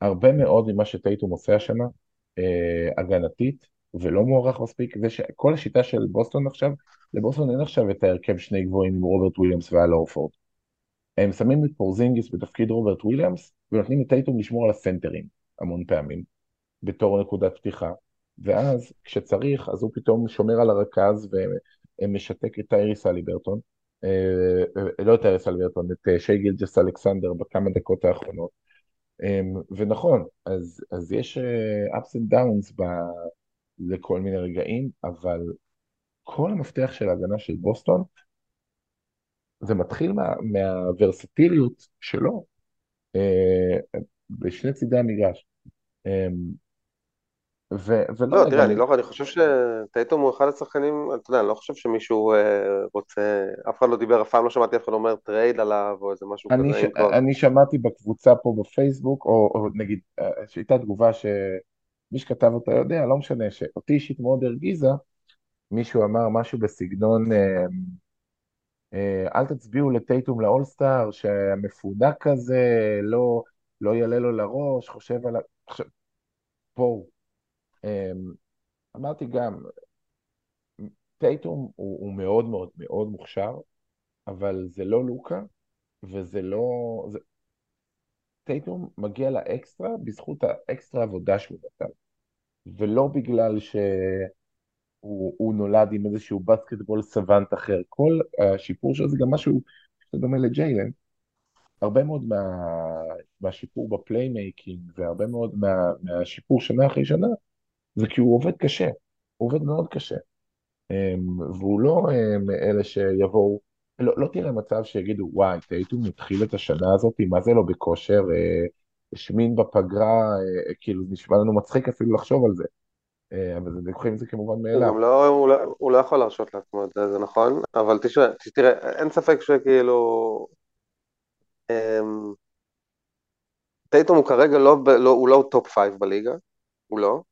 הרבה מאוד ממה שטייטום עושה השנה, אה, הגנתית, ולא מוערך מספיק, זה שכל השיטה של בוסטון עכשיו, לבוסטון אין עכשיו את ההרכב שני גבוהים עם רוברט וויליאמס ואל הורפורד. הם שמים את פורזינגיס בתפקיד רוברט וויליאמס, ונותנים לטייטום לשמור על הסנטרים המון פעמים, בתור נקודת פתיחה. ואז כשצריך, אז הוא פתאום שומר על הרכז ומשתק את טייריס אליברטון, אה, אה, לא את טייריס אליברטון, את אה, שי גילג'ס אלכסנדר בכמה דקות האחרונות. אמ, ונכון, אז, אז יש אה, ups and downs ב, לכל מיני רגעים, אבל כל המפתח של ההגנה של בוסטון, זה מתחיל מה, מהוורסטיליות שלו אה, בשני צידי המגרש. ו, ולא, לא, תראה, אני לא, אני חושב שטייטום הוא אחד השחקנים, אתה יודע, אני לא חושב שמישהו אה, רוצה, אף אחד לא דיבר, אף פעם לא שמעתי אף אחד אומר trade עליו, או איזה משהו אני, כזה, ש. אני שמעתי בקבוצה פה בפייסבוק, או, או נגיד, אה, שהייתה תגובה שמי שכתב אותה יודע, לא משנה, שאותי אישית מאוד הרגיזה, מישהו אמר משהו בסגנון, אה, אל תצביעו לטייטום לאולסטאר, שהמפונק כזה, לא, לא יעלה לו לראש, חושב על ה... עכשיו, בואו, אמרתי גם, טייטום הוא, הוא מאוד מאוד מאוד מוכשר, אבל זה לא לוקה, וזה לא... זה... טייטום מגיע לאקסטרה בזכות האקסטרה עבודה שהוא נתן, ולא בגלל שהוא הוא נולד עם איזשהו basketball savant אחר. כל השיפור שלו זה גם משהו שדומה לג'יילן. הרבה מאוד מה, מהשיפור ב playmaking והרבה מאוד מה, מהשיפור שנה אחרי שנה זה כי הוא עובד קשה, הוא עובד מאוד קשה. אמ, והוא לא מאלה שיבואו, לא, לא תראה מצב שיגידו וואי, טייטום התחיל את השנה הזאת, מה זה לא בכושר, אה, השמין בפגרה, אה, כאילו נשמע לנו מצחיק אפילו לחשוב על זה. אה, אבל זה- לוקחים את זה כמובן מאליו. גם לא, הוא לא, הוא לא יכול להרשות לעצמו את זה, זה נכון, אבל תשמע, תראה, אין ספק שכאילו, אמ, טייטום הוא כרגע לא, לא, הוא לא top five בליגה, הוא לא,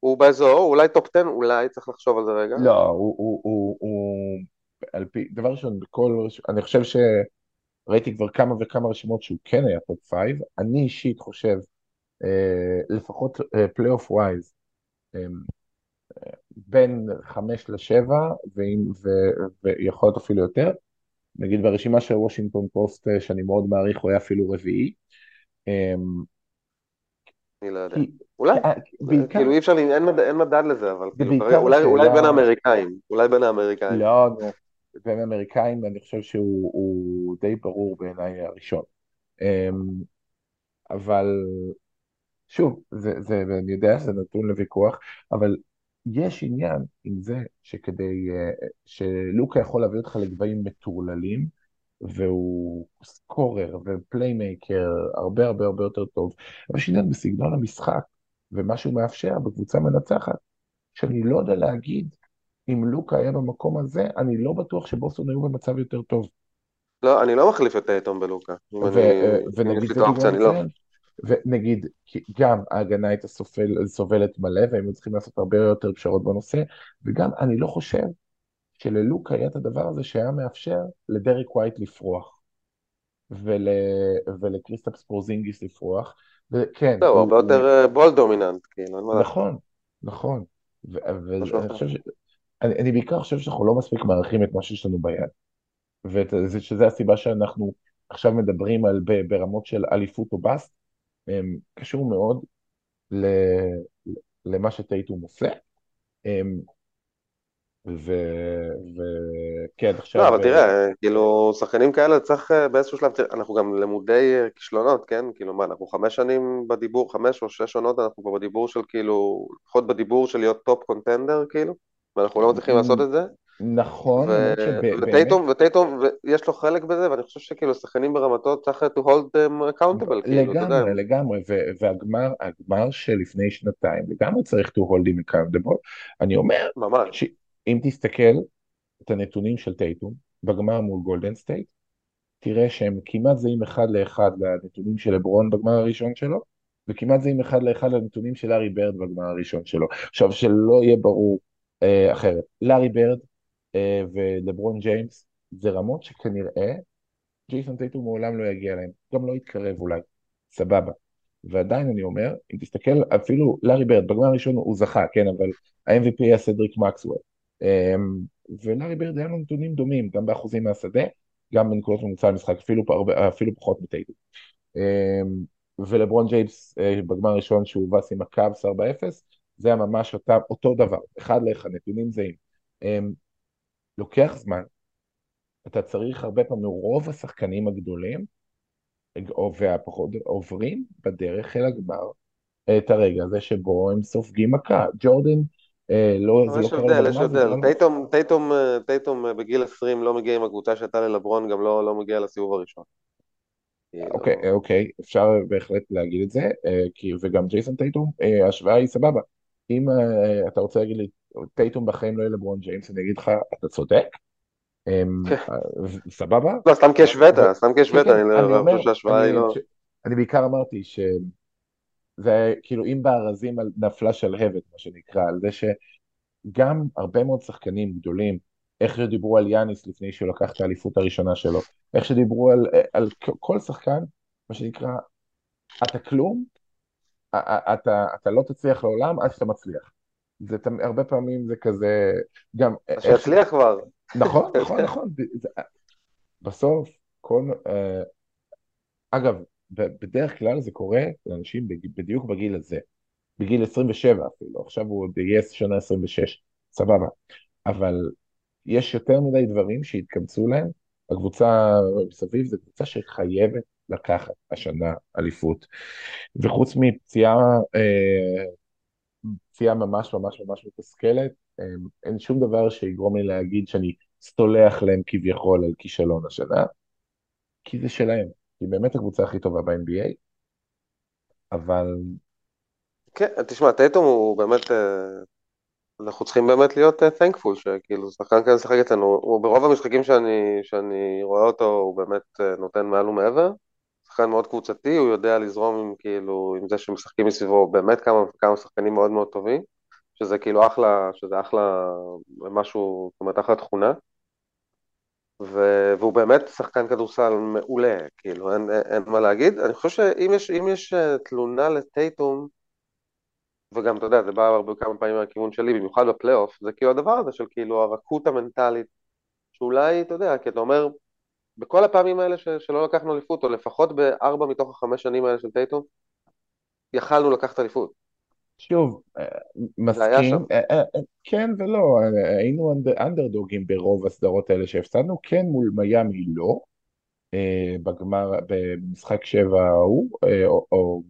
הוא באזור, אולי top 10, אולי, צריך לחשוב על זה רגע. לא, הוא, הוא, הוא, הוא, על פי, דבר ראשון, בכל, אני חושב שראיתי כבר כמה וכמה רשימות שהוא כן היה top five, אני אישית חושב, אה, לפחות פלייאוף wise, אה, בין חמש לשבע, ואם, ו, ויכול להיות אפילו יותר, נגיד ברשימה של וושינגטון פוסט, אה, שאני מאוד מעריך, הוא היה אפילו רביעי, אה, אני לא יודע. כי, אולי, כי- בעיקר, כאילו אי אפשר, אין, מד, אין מדד לזה, אבל כאילו, אולי, אולי השאלה- בין האמריקאים, אולי בין האמריקאים. לא, בין האמריקאים אני חושב שהוא הוא די ברור בעיניי הראשון. אמ, אבל שוב, זה, זה, ואני יודע שזה נתון לוויכוח, אבל יש עניין עם זה שכדי, אה, שלוקה יכול להביא אותך לגבהים מטורללים, והוא scorer ו playmaker הרבה הרבה הרבה יותר טוב, אבל יש עניין בסגנון המשחק, ומה שהוא מאפשר בקבוצה מנצחת, שאני לא יודע להגיד אם לוקה היה במקום הזה, אני לא בטוח שבוסטון היו במצב יותר טוב. לא, אני לא מחליף את טייטום בלוקה. אם ו- אני- אה, ונגיד האופציה, דוגמה אני לא. ונגיד, גם ההגנה הייתה סובל, סובלת מלא, והם היו צריכים לעשות הרבה יותר פשרות בנושא, וגם אני לא חושב שללוק היה את הדבר הזה שהיה מאפשר לדריק ווייט לפרוח, ול, ולקריסטפס פורזינגיס לפרוח, וכן, לא, הוא הוא- הרבה הוא- יותר בול דומיננט, כאילו. נכון, נכון, ו- ואני אחר. חושב ש... אני, אני בעיקר חושב שאנחנו לא מספיק מעריכים את מה שיש לנו ביד, ושזה הסיבה שאנחנו עכשיו מדברים על ברמות של אליפות או bust, קשור מאוד ל, למה שטייטום עושה, וכן עכשיו, לא, אבל תראה, כאילו, שחקנים כאלה צריך אה, באיזשהו שלב, תראה, אנחנו גם למודי אה, כישלונות, כן? כאילו, מה, אנחנו חמש שנים בדיבור, חמש או שש עונות, אנחנו כבר בדיבור של כאילו, לפחות בדיבור של להיות top contender, כאילו, ואנחנו לא מצליחים לעשות את זה. נכון, ו- וטייטום, וטייטום, יש לו חלק בזה, ואני חושב שכאילו שחקנים ברמתו צריך to hold them accountable, כאילו, אתה יודע. לגמרי, לגמרי, ו- והגמר הגמר שלפני שנתיים, לגמרי צריך to hold him accountable, אני אומר, ממש. שאם תסתכל את הנתונים של טייטום בגמר מול גולדן סטייט, תראה שהם כמעט זהים אחד לאחד לנתונים של לברון בגמר הראשון שלו, וכמעט זהים אחד לאחד לנתונים של לארי ברד בגמר הראשון שלו. עכשיו, שלא יהיה ברור אה, אחרת, לארי ברד אה, ולברון ג'יימס זה רמות שכנראה ג'ייסון טייטום מעולם לא יגיע להם, גם לא יתקרב אולי, סבבה. ועדיין אני אומר, אם תסתכל, אפילו לארי ברד, בגמר הראשון הוא זכה, כן, אבל ה-MVP היה סדריק מקסוול. אמ, ולארי ברד היה לו נתונים דומים, גם באחוזים מהשדה, גם בנקודות ממוצע המשחק, אפילו, אפילו פחות מטייטום. אמ, ולברון ג'יימס אה, בגמר הראשון שהוא הובס עם הקאבס 4-0, זה היה ממש אותה, אותו דבר, אחד לאחד, נתונים זהים. אמ, לוקח זמן, אתה צריך הרבה פעמים, רוב השחקנים הגדולים והפחות עוברים בדרך אל הגמר את הרגע הזה שבו הם סופגים מכה. ג'ורדן, לא, זה אבל לא יש קרה הבדל, לו יש זה הבדל. קרה לו... טייטום, אה, אה, בגיל 20 לא מגיע עם הקבוצה שהייתה ללברון, גם לא, לא מגיע לסיבוב הראשון. כאילו, אוקיי, אוקיי, אפשר בהחלט להגיד את זה, אה, כי, וגם ג'ייסון טייטום, אה, ההשוואה היא סבבה. אם אה, אתה רוצה להגיד לי, טייטום בחיים לא יהיה לברון ג'יימס, אני אגיד לך, אתה צודק, אמ, אה, סבבה, לא, סתם כהשווית, סתם כן, כהשווית, כן, אני לא אני לא חושב שההשוואה היא לא... ש- אני בעיקר אמרתי שזה היה כאילו אם בארזים על- נפלה שלהבת, מה שנקרא, על זה שגם הרבה מאוד שחקנים גדולים, איך שדיברו על יאניס לפני שהוא לקח את האליפות הראשונה שלו, איך שדיברו על, על כל שחקן, מה שנקרא, אתה כלום, אתה, אתה לא תצליח לעולם עד שאתה מצליח. זה הרבה פעמים זה כזה, גם אז שיצליח כבר. נכון, נכון, נכון, זה- בסוף, כל, אה, אגב, בדרך כלל זה קורה לאנשים בדיוק בגיל הזה, בגיל 27 אפילו, עכשיו הוא יהיה שנה 26, סבבה, אבל יש יותר מדי דברים שהתקבצו להם, הקבוצה מסביב זו קבוצה שחייבת לקחת השנה אליפות, וחוץ מפציעה, אה, פציעה ממש ממש ממש מתסכלת, אה, אין שום דבר שיגרום לי להגיד שאני סולח להם כביכול על כישלון השנה, כי זה שלהם, היא באמת הקבוצה הכי טובה ב-NBA, אבל כן, תשמע, טייטום הוא באמת, אה, אנחנו צריכים באמת להיות אה, thankful שכאילו שחקן כזה משחק אצלנו, הוא ברוב המשחקים שאני, שאני רואה אותו הוא באמת אה, נותן מעל ומעבר, שחקן מאוד קבוצתי, הוא יודע לזרום עם כאילו, עם זה שמשחקים מסביבו באמת כמה, כמה שחקנים מאוד מאוד טובים, שזה כאילו אחלה, שזה אחלה משהו, זאת אומרת אחלה תכונה. ו- והוא באמת שחקן כדורסל מעולה, כאילו, אין, אין, מה להגיד. אני חושב שאם יש, יש אה, תלונה לטייטום, וגם, אתה יודע, זה בא הרבה כמה פעמים מהכיוון שלי, במיוחד בפלייאוף, זה כאילו הדבר הזה של כאילו הרכות המנטלית, שאולי, אתה יודע, כי אתה אומר, בכל הפעמים האלה ש- שלא לקחנו אליפות, או לפחות בארבע מתוך החמש שנים האלה של טייטום, יכלנו לקחת אליפות. שוב, אה. מסכים, אה, אה, כן ולא, היינו אנד- אנדרדוגים ברוב הסדרות האלה שהפסדנו, כן מול מיאמי לא, בגמר, במשחק שבע ההוא, או, או,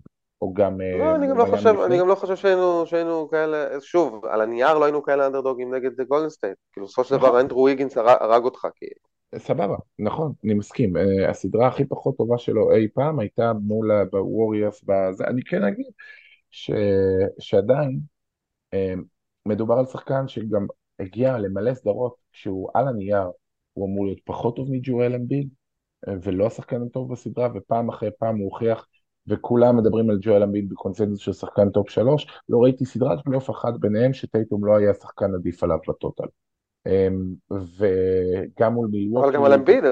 או גם לא, אני גם לא חושב, אני גם לא חושב שהיינו, שהיינו כאלה, שוב, על הנייר לא היינו כאלה אנדרדוגים נגד גולדן סטייט. כאילו, בסופו של נכון, דבר אנדרו ויגינס הרג אותך, כאילו. סבבה, נכון, אני מסכים, הסדרה הכי פחות טובה שלו אי פעם הייתה מול הווריורס, אני כן אגיד ש, שעדיין אה, מדובר על שחקן שגם הגיע למלא סדרות כשהוא על הנייר, הוא אמור להיות פחות טוב מג'ואל אמביד, אה, ולא השחקן הטוב בסדרה, ופעם אחרי פעם הוא הוכיח, וכולם מדברים על ג'ואל אמביד בקונצנזוס של שחקן top שלוש, לא ראיתי סדרת פלייאוף אחת ביניהם שטייטום לא היה שחקן עדיף עליו ב total. אה, וגם מול אבל גם על אמביד,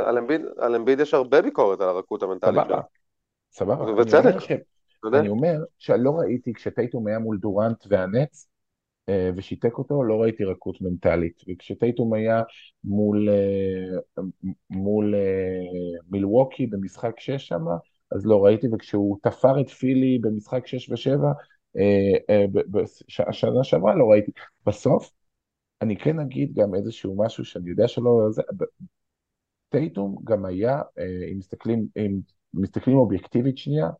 על אמביד, יש הרבה ביקורת על הרכות המנטלית שלו. סבבה. ובצדק, אתה? אני אומר שלא ראיתי כשטייטום היה מול דורנט והנץ, אה, ושיתק אותו, לא ראיתי רכות מנטלית. וכשטייטום היה מול, אה, מול אה, מילווקי במשחק 6 שם, אז לא ראיתי, וכשהוא תפר את פילי במשחק 6 ו-7, השנה שעברה לא ראיתי. בסוף, אני כן אגיד גם איזשהו משהו שאני יודע שלא... טייטום גם היה, אם מסתכלים, אם מסתכלים אובייקטיבית שנייה,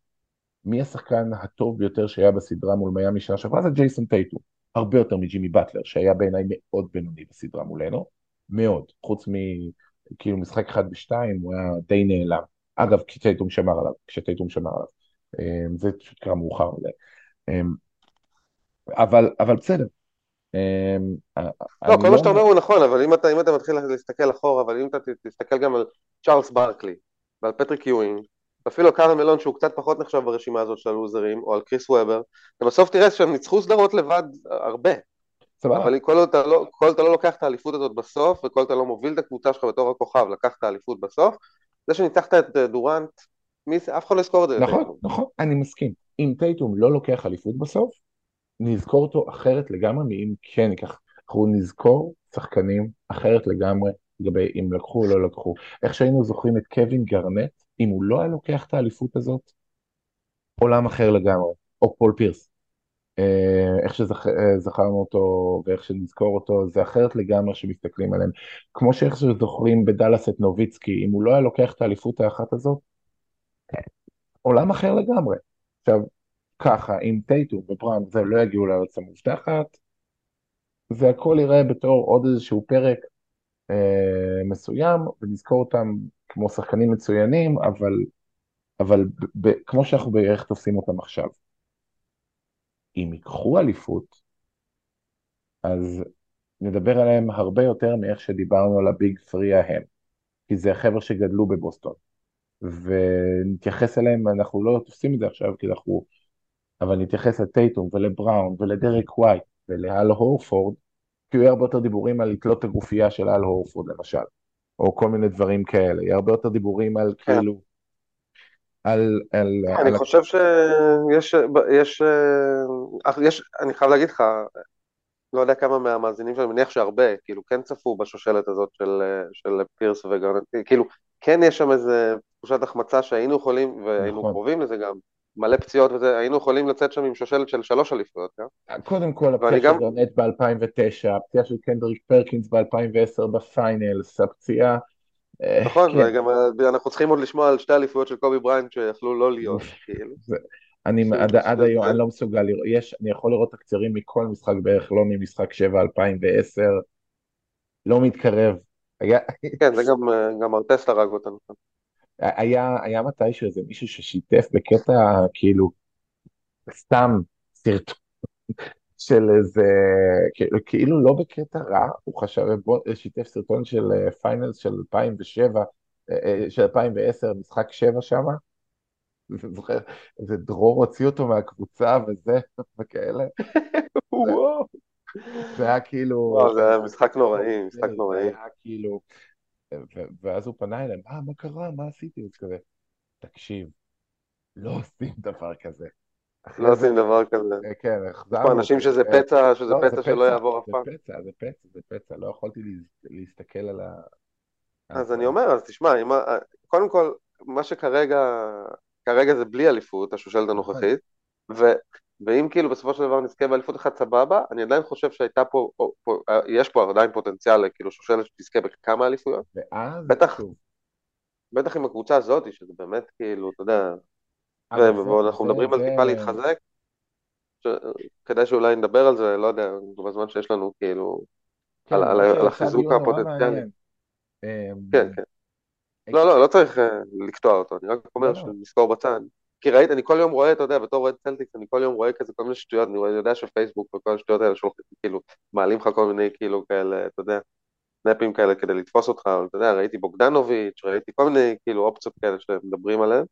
מי השחקן הטוב ביותר שהיה בסדרה מול מיאמי שנה שעברה? זה ג'ייסון טייטום. הרבה יותר מג'ימי באטלר, שהיה בעיניי מאוד בינוני בסדרה מולנו, מאוד, חוץ מכאילו משחק אחד ושתיים, הוא היה די נעלם. אגב, כשטייטום שמר עליו, כשטייטום שמר עליו. אמ, זה פשוט קרה מאוחר מדי. אמ, אבל, אבל בסדר. אמ, לא, כל לא מה שאתה אומר, אומר הוא נכון, אבל אם אתה, אם אתה מתחיל להסתכל אחורה, אבל אם אתה תסתכל גם על צ'ארלס ברקלי, ועל פטריק יואינג, ואפילו קארל מלון שהוא קצת פחות נחשב ברשימה הזאת של הלוזרים, או על קריס וובר, אתה בסוף תראה שהם ניצחו סדרות לבד הרבה. סבבה, אבל כל עוד אתה לא, כל אתה לא לוקח את האליפות הזאת בסוף, וכל אתה לא מוביל את הקבוצה שלך בתור הכוכב, לקח את האליפות בסוף, זה שניצחת את אה, דורנט, מי, אף אחד לא יזכור את זה נכון, לטייטום. נכון, אני מסכים. אם טייטום לא לוקח אליפות בסוף, נזכור אותו אחרת לגמרי מאם כן ייקח. אנחנו נזכור שחקנים אחרת לגמרי לגבי אם לקחו או לא לקחו. איך שהיינו זוכרים את קווין גרנט, אם הוא לא היה לוקח את האליפות הזאת, עולם אחר לגמרי. או פול פירס. אה, איך שזכרנו אותו ואיך שנזכור אותו, זה אחרת לגמרי שמסתכלים עליהם. כמו שאיך שזוכרים בדאלאס את נוביצקי, אם הוא לא היה לוקח את האליפות האחת הזאת, עולם אחר לגמרי. עכשיו, ככה, אם טייטום ובראון זה לא יגיעו לארץ המובטחת, זה הכל ייראה בתור עוד איזשהו פרק אה, מסוים, ונזכור אותם כמו שחקנים מצוינים, אבל, אבל ב, ב, כמו שאנחנו בערך תופסים אותם עכשיו. אם ייקחו אליפות, אז נדבר עליהם הרבה יותר מאיך שדיברנו על הביג פרי ההם, כי זה החבר'ה שגדלו בבוסטון. ונתייחס אליהם, אנחנו לא תופסים את זה עכשיו, כי אנחנו... אבל נתייחס לטייטום ולבראון ולדרק ווייט ולהל הורפורד, כי יהיה הרבה יותר דיבורים על לתלות את הגופייה של הל הורפורד למשל, או כל מיני דברים כאלה, יהיה הרבה יותר דיבורים על כן. כאילו, על, על, אני על, חושב שיש, יש, אה, יש, אני חייב להגיד לך, לא יודע כמה מהמאזינים שאני מניח שהרבה, כאילו כן צפו בשושלת הזאת של, של פירס וגרנט, כאילו כן יש שם איזה תחושת החמצה שהיינו יכולים, והיינו נכון. קרובים לזה גם, מלא פציעות וזה, היינו יכולים לצאת שם עם שושלת של שלוש אליפויות, כן? קודם כל הפציעה ואני של גם, גארנט ב-2009, הפציעה של קנדריק פרקינס ב-2010 ב finals, הפציעה, אה, נכון, כן, וגם אה, אנחנו צריכים עוד לשמוע על שתי אליפויות של קובי בריינט שיכלו לא להיות, כאילו. אני עד, עד היום, אני לא מסוגל לראות, יש, אני יכול לראות תקצירים מכל משחק בערך, לא ממשחק 7 2010, לא מתקרב. כן, זה גם, אה, גם ארטסט הרג אותנו. היה, היה מתישהו איזה מישהו ששיתף בקטע כאילו סתם סרטון של איזה, כאילו- כאילו לא בקטע רע, הוא חשב, בוא, שיתף סרטון של אה, finals של 2007, אה, אה, של 2010, משחק 7 שמה, זוכר, איזה דרור הוציא אותו מהקבוצה וזה, וכאלה. וואו. זה היה כאילו... וואו, זה היה משחק נוראי, משחק זה נוראי. היה כאילו... ואז הוא פנה אליהם, אה, מה קרה? מה עשיתי? אז כזה, תקשיב, לא עושים דבר כזה. לא עושים דבר כזה. אה, כן, יש החזרנו. פה אנשים שזה אה, פצע, שזה לא, פצע שלא יעבור אף פעם. זה פצע, זה פצע, זה פצע, לא יכולתי להס- להסתכל על ה... אז אני אומר, אז תשמע, אם ה- קודם כל, מה שכרגע, כרגע זה בלי אליפות, השושלת הנוכחית, ו, ואם כאילו בסופו של דבר נזכה באליפות אחת סבבה, אני עדיין חושב שהייתה פה, או, פה, יש פה עדיין פוטנציאל לכאילו שושלת שתזכה בכמה אליפויות, ואז, בטח. שוב, בטח עם הקבוצה הזאת, שזה באמת כאילו, אתה יודע, ואנחנו מדברים על טיפה להתחזק, ש... כדאי שאולי נדבר על זה, לא יודע, בזמן שיש לנו כאילו, כן, על- על- על החיזוק נורא הפוטנציאלי. אמ, כן, כן. לא, לא, לא צריך אה, לקטוע אותו, אני רק אומר לא, לא. שנזכור בצד. כי ראית, אני כל יום רואה, אתה יודע, בתור אוהד צלטיקס, אני כל יום רואה כזה כל מיני שטויות, אני יודע שפייסבוק וכל השטויות האלה שולחים, כאילו, מעלים לך כל מיני, כאילו, כאלה, אתה יודע, סנאפים כאלה כדי לתפוס אותך, אבל אתה יודע, ראיתי בוגדנוביץ', ראיתי כל מיני, כאילו, אופציות כאלה שמדברים עליהן.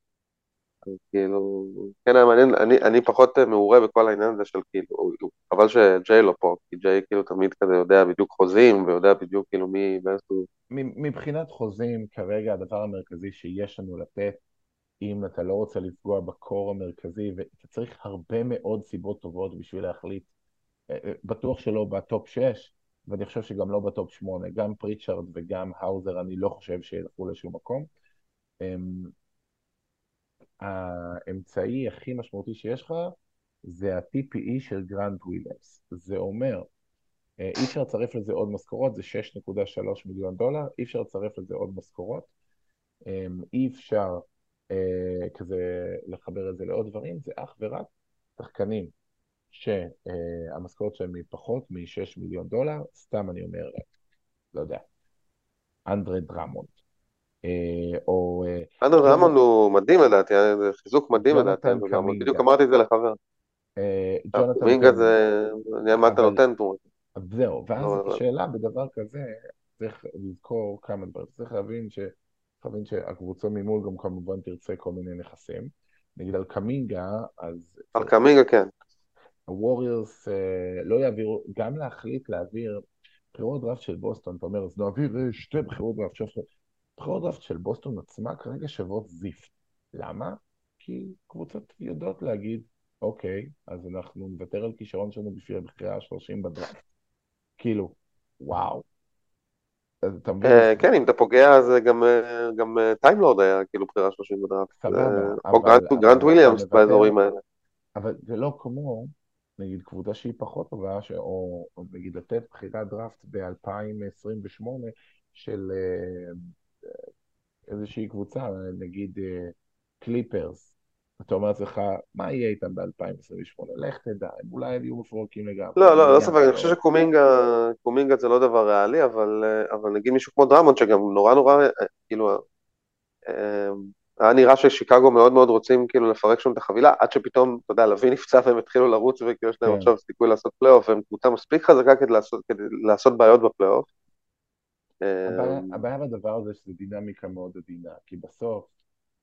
כאילו, כן היה מעניין, אני, אני פחות מעורה בכל העניין הזה של כאילו, חבל שג'יי לא פה, כי ג'יי כאילו תמיד כזה יודע בדיוק חוזים, ויודע בדיוק כאילו מי, באיזשהו... מבחינת חוזים, כרגע הדבר המרכזי שיש לנו לתת, אם אתה לא רוצה לפגוע בקור המרכזי, ואתה צריך הרבה מאוד סיבות טובות בשביל להחליט, אה, אה, בטוח שלא ב top 6, ואני חושב שגם לא ב top 8, גם פריצ'ארד וגם האוזר, אני לא חושב שילכו לשום מקום. אמ, האמצעי הכי משמעותי שיש לך זה ה-TPE של גרנט וויליאמס. זה אומר, אה, אי אפשר לצרף לזה עוד משכורות, זה 6.3 מיליון דולר, אי אפשר לצרף לזה עוד משכורות, אמ, אי אפשר כזה לחבר את זה לעוד דברים, זה אך ורק שחקנים שהמשכורת שלהם היא פחות מ-6 מיליון דולר, סתם אני אומר, לא יודע, אנדרי דרמונד, אה, או אה, אנדר רמון הוא מדהים לדעתי, זה חיזוק מדהים לדעתי. בדיוק אמרתי את זה לחבר. אה, קמינגה. זה, אני מה אתה נותן פה. זהו, ואז השאלה בדבר כזה, צריך לזכור כמה דברים, צריך להבין ש... להבין שהקבוצה ממול גם כמובן תרצה כל מיני נכסים. נגיד על קמינגה, אז על קמינגה כן. הווריורס אה, לא יעבירו, גם להחליט להעביר בחירות דראפט של בוסטון, אתה אומר, אז נעביר אה, שתי בחירות דראפט. עכשיו, בחירות דראפט של בוסטון עצמה כרגע שוות זיפת. למה? כי קבוצות יודעות להגיד, אוקיי, אז אנחנו נוותר על כישרון שלנו בשביל הבחירה ה-30 בדראפט. כאילו, וואו. אז אתה מבין? אה, כן, אם אתה פוגע אז גם, אה, גם אה, טיימלורד היה כאילו בחירה 30 בדראפט. אה, או גרנט- וויליאמס באזורים האלה. אבל זה לא כמו, נגיד, קבוצה שהיא פחות טובה. או, נגיד לתת בחירת דראפט ב-2028 של אה, איזושהי קבוצה, נגיד אה, קליפרס. אתה אומר לעצמך, מה יהיה איתם ב-2028? לך תדע, הם אולי יהיו מפורקים לגמרי. לא, לא, לא ספק, אני חושב שקומינגה קומינגה זה לא דבר ריאלי, אבל, אה, אבל נגיד מישהו כמו דרמונד שגם נורא נורא, אה, כאילו, אה, היה נראה ששיקגו מאוד מאוד רוצים כאילו לפרק שם את החבילה, עד שפתאום, אתה יודע, לאבין נפצע והם התחילו לרוץ וכאילו יש להם כן. עכשיו סיכוי לעשות פלייאוף, והם קבוצה מספיק חזקה כדי לעשות, כדי לעשות בעיות בפלייאוף. הבעיה, הבעיה בדבר הזה שזה דינמיקה מאוד עדינה, כי בסוף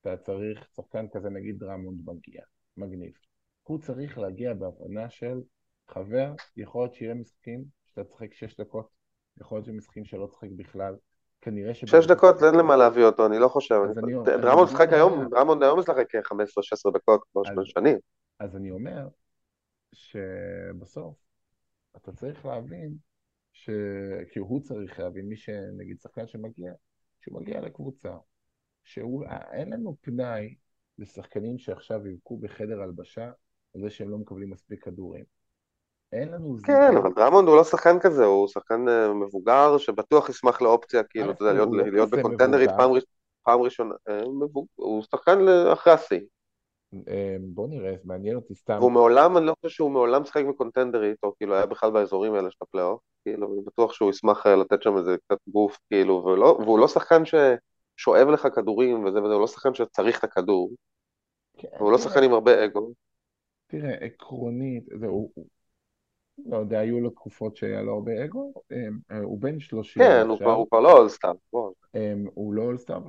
אתה צריך שחקן כזה, נגיד דרמונד מגיע, מגניב. הוא צריך להגיע בהבנה של חבר, יכול להיות שיהיה משחקים שאתה תשחק שש דקות, יכול להיות שמשחקים שלא תשחק בכלל. כנראה ש... שש דקות אין למה להביא אותו, אני לא חושב. דרמונד משחק היום. דרמונד היום משחק כ-15-16 דקות כבר שמונה שנים. אז אני אומר שבסוף אתה צריך להבין ש... כי הוא צריך להבין, מי שנגיד שחקן שמגיע, שהוא מגיע לקבוצה, שהוא, אין לנו פנאי לשחקנים שעכשיו יבכו בחדר הלבשה על זה שהם לא מקבלים מספיק כדורים. אין לנו זמן. כן, אבל דרמונד הוא לא שחקן כזה, הוא שחקן אה, מבוגר שבטוח ישמח לאופציה, כאילו, אתה יודע, להיות- לא בקונטנדרית. פעם ראש- פעם ראשונה. אה, הוא שחקן אחרי השיא. אה, בוא נראה, מעניין אותי סתם. והוא מעולם, אני לא חושב שהוא מעולם שיחק בקונטנדרית, או כאילו היה בכלל באזורים האלה של הפלייאוף. כאילו, אני בטוח שהוא ישמח אה, לתת שם איזה קצת גוף, כאילו, והוא לא שחקן ששואב לך כדורים וזה וזה, הוא לא שחקן שצריך את הכדור, כן, והוא לא שחקן עם הרבה אגו. תראה, עקרונית, זה, הוא, הוא- לא יודע, היו לו תקופות שהיה לו הרבה אגו, אמ, אה, הוא בן 30 כן, הוא כבר, עכשיו, הוא כבר לא אולסטאר. אמ, הוא לא אולסטאר,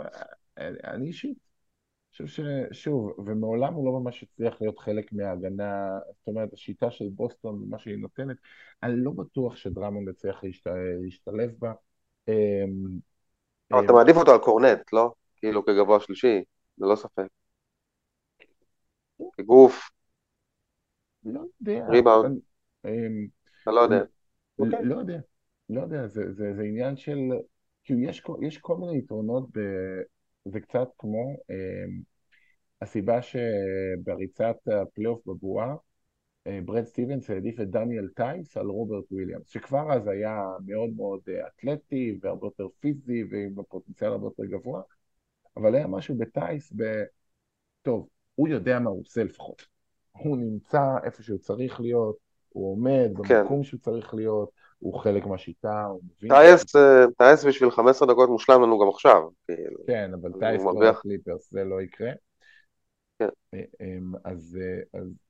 אני אישית חושב ששוב, ומעולם הוא לא ממש הצליח להיות חלק מההגנה, זאת אומרת, השיטה של בוסטון ומה שהיא נותנת, אני לא בטוח שדרמונד יצליח להשת- להשתלב בה. אבל אתה מעדיף אותו על קורנט, לא? כאילו כגבוה שלישי, ללא ספק. כגוף, לא יודע, ריבאונד, אמ, אתה לא יודע. אוקיי. לא יודע, לא יודע, זה, זה, זה עניין של, כאילו יש, כל- מיני יתרונות, ב, זה קצת כמו אמ, הסיבה שבריצת הפלייאוף בבועה, ברד סטיבנס העדיף את דניאל טייס על רוברט וויליאמס, שכבר אז היה מאוד מאוד אה, אתלטי והרבה יותר פיזי ועם פוטנציאל הרבה יותר גבוה, אבל היה משהו בטייס, ב... טוב, הוא יודע מה הוא עושה לפחות. הוא נמצא איפה שהוא צריך להיות, הוא עומד כן. במקום שהוא צריך להיות, הוא חלק מהשיטה, הוא מבין... טייס, אה, טייס בשביל 15 דקות מושלם לנו גם עכשיו. כאילו. כן, אבל טייס כבר. הקליפרס, זה לא יקרה. כן. אה, אמ, אז, אז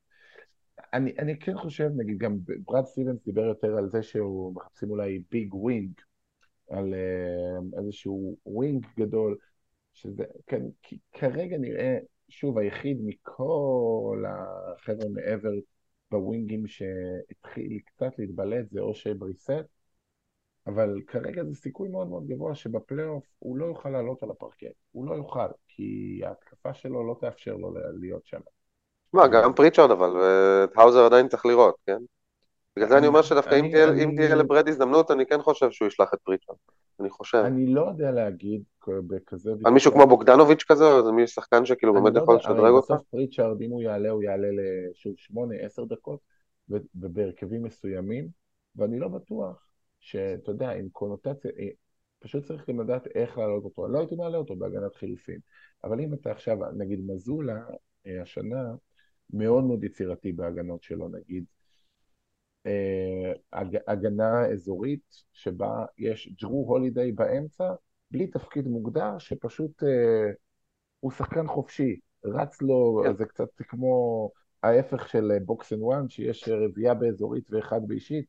אני, אני כן חושב, נגיד, גם ברד סטיבנס דיבר יותר על זה שהוא מחפשים אולי big wing, על אה, איזשהו wing גדול, שזה, כן, כרגע נראה, שוב, היחיד מכל החבר'ה מעבר בווינגים שהתחיל קצת להתבלט זה אושיי בריסט, אבל כרגע זה סיכוי מאוד מאוד גבוה שבפלייאוף הוא לא יוכל לעלות על הפרקט, הוא לא יוכל, כי ההתקפה שלו לא תאפשר לו להיות שם. מה, גם פריצ'רד אבל, ואת האוזר עדיין צריך לראות, כן? בגלל זה אני אומר שדווקא אם תהיה- לברד הזדמנות, אני כן חושב שהוא ישלח את פריצ'רד. אני חושב. אני לא יודע להגיד בכזה... על מישהו כמו בוגדנוביץ' כזה, או איזה מישהו שחקן שכאילו באמת לא יכול לשדרג אותך? בסוף פריצ'ארד, אם הוא יעלה, הוא יעלה לשוב שמונה, עשר דקות, ו- ובהרכבים מסוימים, ואני לא בטוח שאתה יודע, עם קונוטציה, אה, פשוט צריך גם לדעת איך להעלות אותו. לא הייתי מעלה אותו בהגנת חילופין, אבל אם אתה עכשיו, נגיד מזולה, אה, השנה, מאוד מאוד יצירתי בהגנות שלו, נגיד, אה, הג- הגנה אזורית שבה יש ג'רו הולידיי באמצע, בלי תפקיד מוגדר, שפשוט אה, הוא שחקן חופשי, רץ לו, כן. זה קצת כמו ההפך של box and one, שיש רביעייה באזורית ואחד באישית,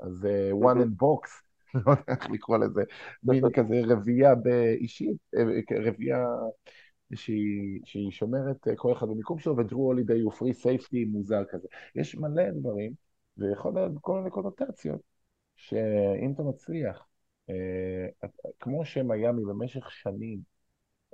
אז מהמם. and box, לא יודע איך לקרוא לזה, מין כזה רביעייה באישית, אה, רביעייה שהיא, שהיא שומרת אה, כל אחד במיקום שלו, וג'רו הולידיי הוא פרי סייפטי מוזר כזה. יש מלא דברים, ויכול להיות כל מיני קונוטציות, שאם אתה מצליח, אה, כמו שמיאמי במשך שנים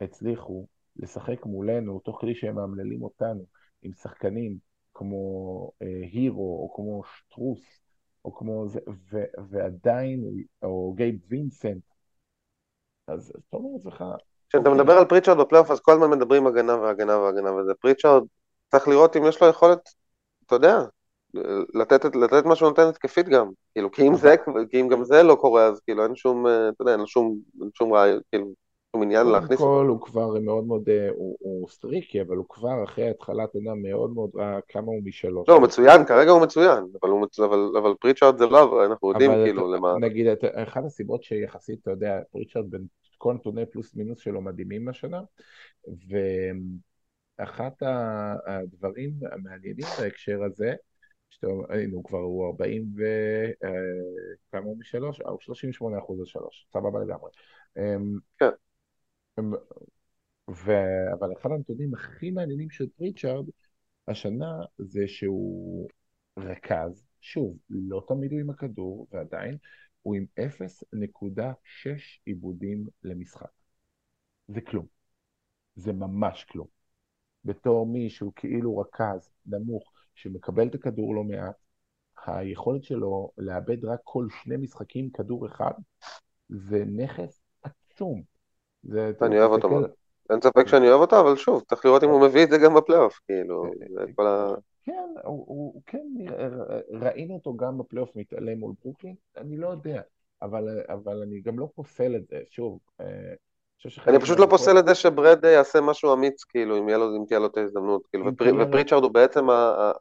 הצליחו לשחק מולנו, תוך כדי שהם מאמללים אותנו, עם שחקנים כמו אה, הירו, או כמו שטרוס, או כמו זה, ו, ועדיין, או גייב וינסנט, אז אז אתה אומר לעצמך, כשאתה אוקיי. מדבר על פריצ'רד בפלייאוף, אז כל הזמן מדברים הגנה והגנה והגנה וזה. פריצ'רד, צריך לראות אם יש לו יכולת, אתה יודע, לתת, לתת מה שהוא נותן התקפית גם. כאילו, כי אם זה, כי אם גם זה לא קורה, אז כאילו אין שום, אה, אתה יודע, אין לו שום, שום רעיון, כאילו, שום עניין קודם להכניס כל אותו. הוא כבר מאוד מאוד, אה, הוא, הוא סטריקי, אבל הוא כבר אחרי התחלת עונה מאוד מאוד רע כמה הוא משלוש. לא, הוא מצוין, כרגע הוא מצוין, אבל, הוא. אבל, אבל פריצ'רד זה לא, אנחנו יודעים כאילו אתה- למה. נגיד, את- אחת הסיבות שיחסית, אתה יודע, פריצ'רד בין כל נתוני פלוס מינוס שלו מדהימים השנה, ואחת הדברים המעניינים בהקשר הזה, שאתה, הנה הוא כבר, הוא 40 ו... אה, כמה הוא משלוש? אה, הוא 38 אחוז על שלוש, סבבה לגמרי. אמ, כן. אמ, ו... אבל אחד הנתונים הכי מעניינים של פריצ'רד השנה זה שהוא רכז, שוב, לא תמיד הוא עם הכדור, ועדיין הוא עם 0.6 עיבודים למשחק. זה כלום. זה ממש כלום. בתור מי שהוא כאילו רכז נמוך, שמקבל את הכדור לא מעט, היכולת שלו לאבד רק כל שני משחקים כדור אחד, זה נכס עצום. זה, אני אוהב אותו מאוד. אין ספק שאני אוהב אותו, אבל שוב, צריך לראות אם הוא מביא את זה גם בפלייאוף, כאילו, זה כל ה... כן, הוא, הוא, הוא כן, נראה- ראינו אותו גם בפלייאוף מתעלם מול ברוקלין, אני לא יודע, אבל, אבל אני גם לא פוסל את זה, שוב. אה, אני פשוט לא פוסל את זה שברד יעשה משהו אמיץ, כאילו, אם יהיה לו- אם תהיה לו את ההזדמנות, כאילו, לו- ופריצ'רד הוא בעצם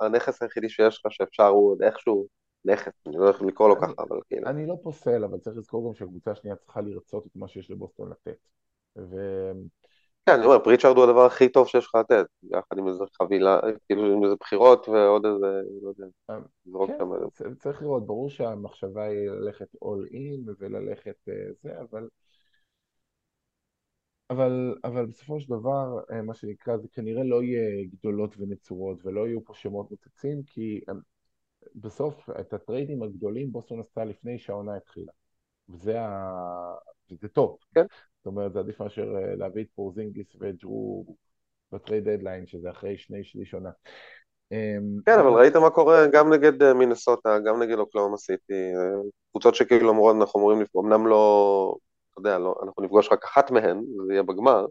הנכס היחידי שיש לך, שאפשר, הוא עוד איכשהו נכס, אני לא איך לקרוא לו ככה, אבל כאילו, אני לא פוסל, אבל צריך לזכור גם שהקבוצה השנייה צריכה לרצות את מה שיש לבוסטון לתת. כן, אני אומר, פריצ'ארד הוא הדבר הכי טוב שיש לך לתת, יחד עם איזה חבילה, כאילו עם איזה בחירות ועוד איזה, לא יודע, לזרוק כן, שם. צ- צריך לראות, ברור שהמחשבה היא ללכת all in וללכת אה, זה, אבל, אבל, אבל בסופו של דבר, אה, מה שנקרא, זה כנראה לא יהיה גדולות ונצורות ולא יהיו פה שמות מוצצים, כי אה, בסוף את הטריידים הגדולים בוסטון עשתה לפני שהעונה התחילה. וזה, ה... וזה טוב. כן. זאת אומרת, זה עדיף מאשר אה, להביא את פורזינגיס וג'רו ב trade deadline, שזה אחרי שני שליש עונה. אמ, כן, אבל ראית מה קורה גם נגד אה, מינסוטה, גם נגד אוקלהומה סיטי, אה, קבוצות שכאילו אמורות, אנחנו אמורים, לפ- אמנם לא, אתה יודע, לא, אנחנו נפגוש רק אחת מהן, זה יהיה בגמר,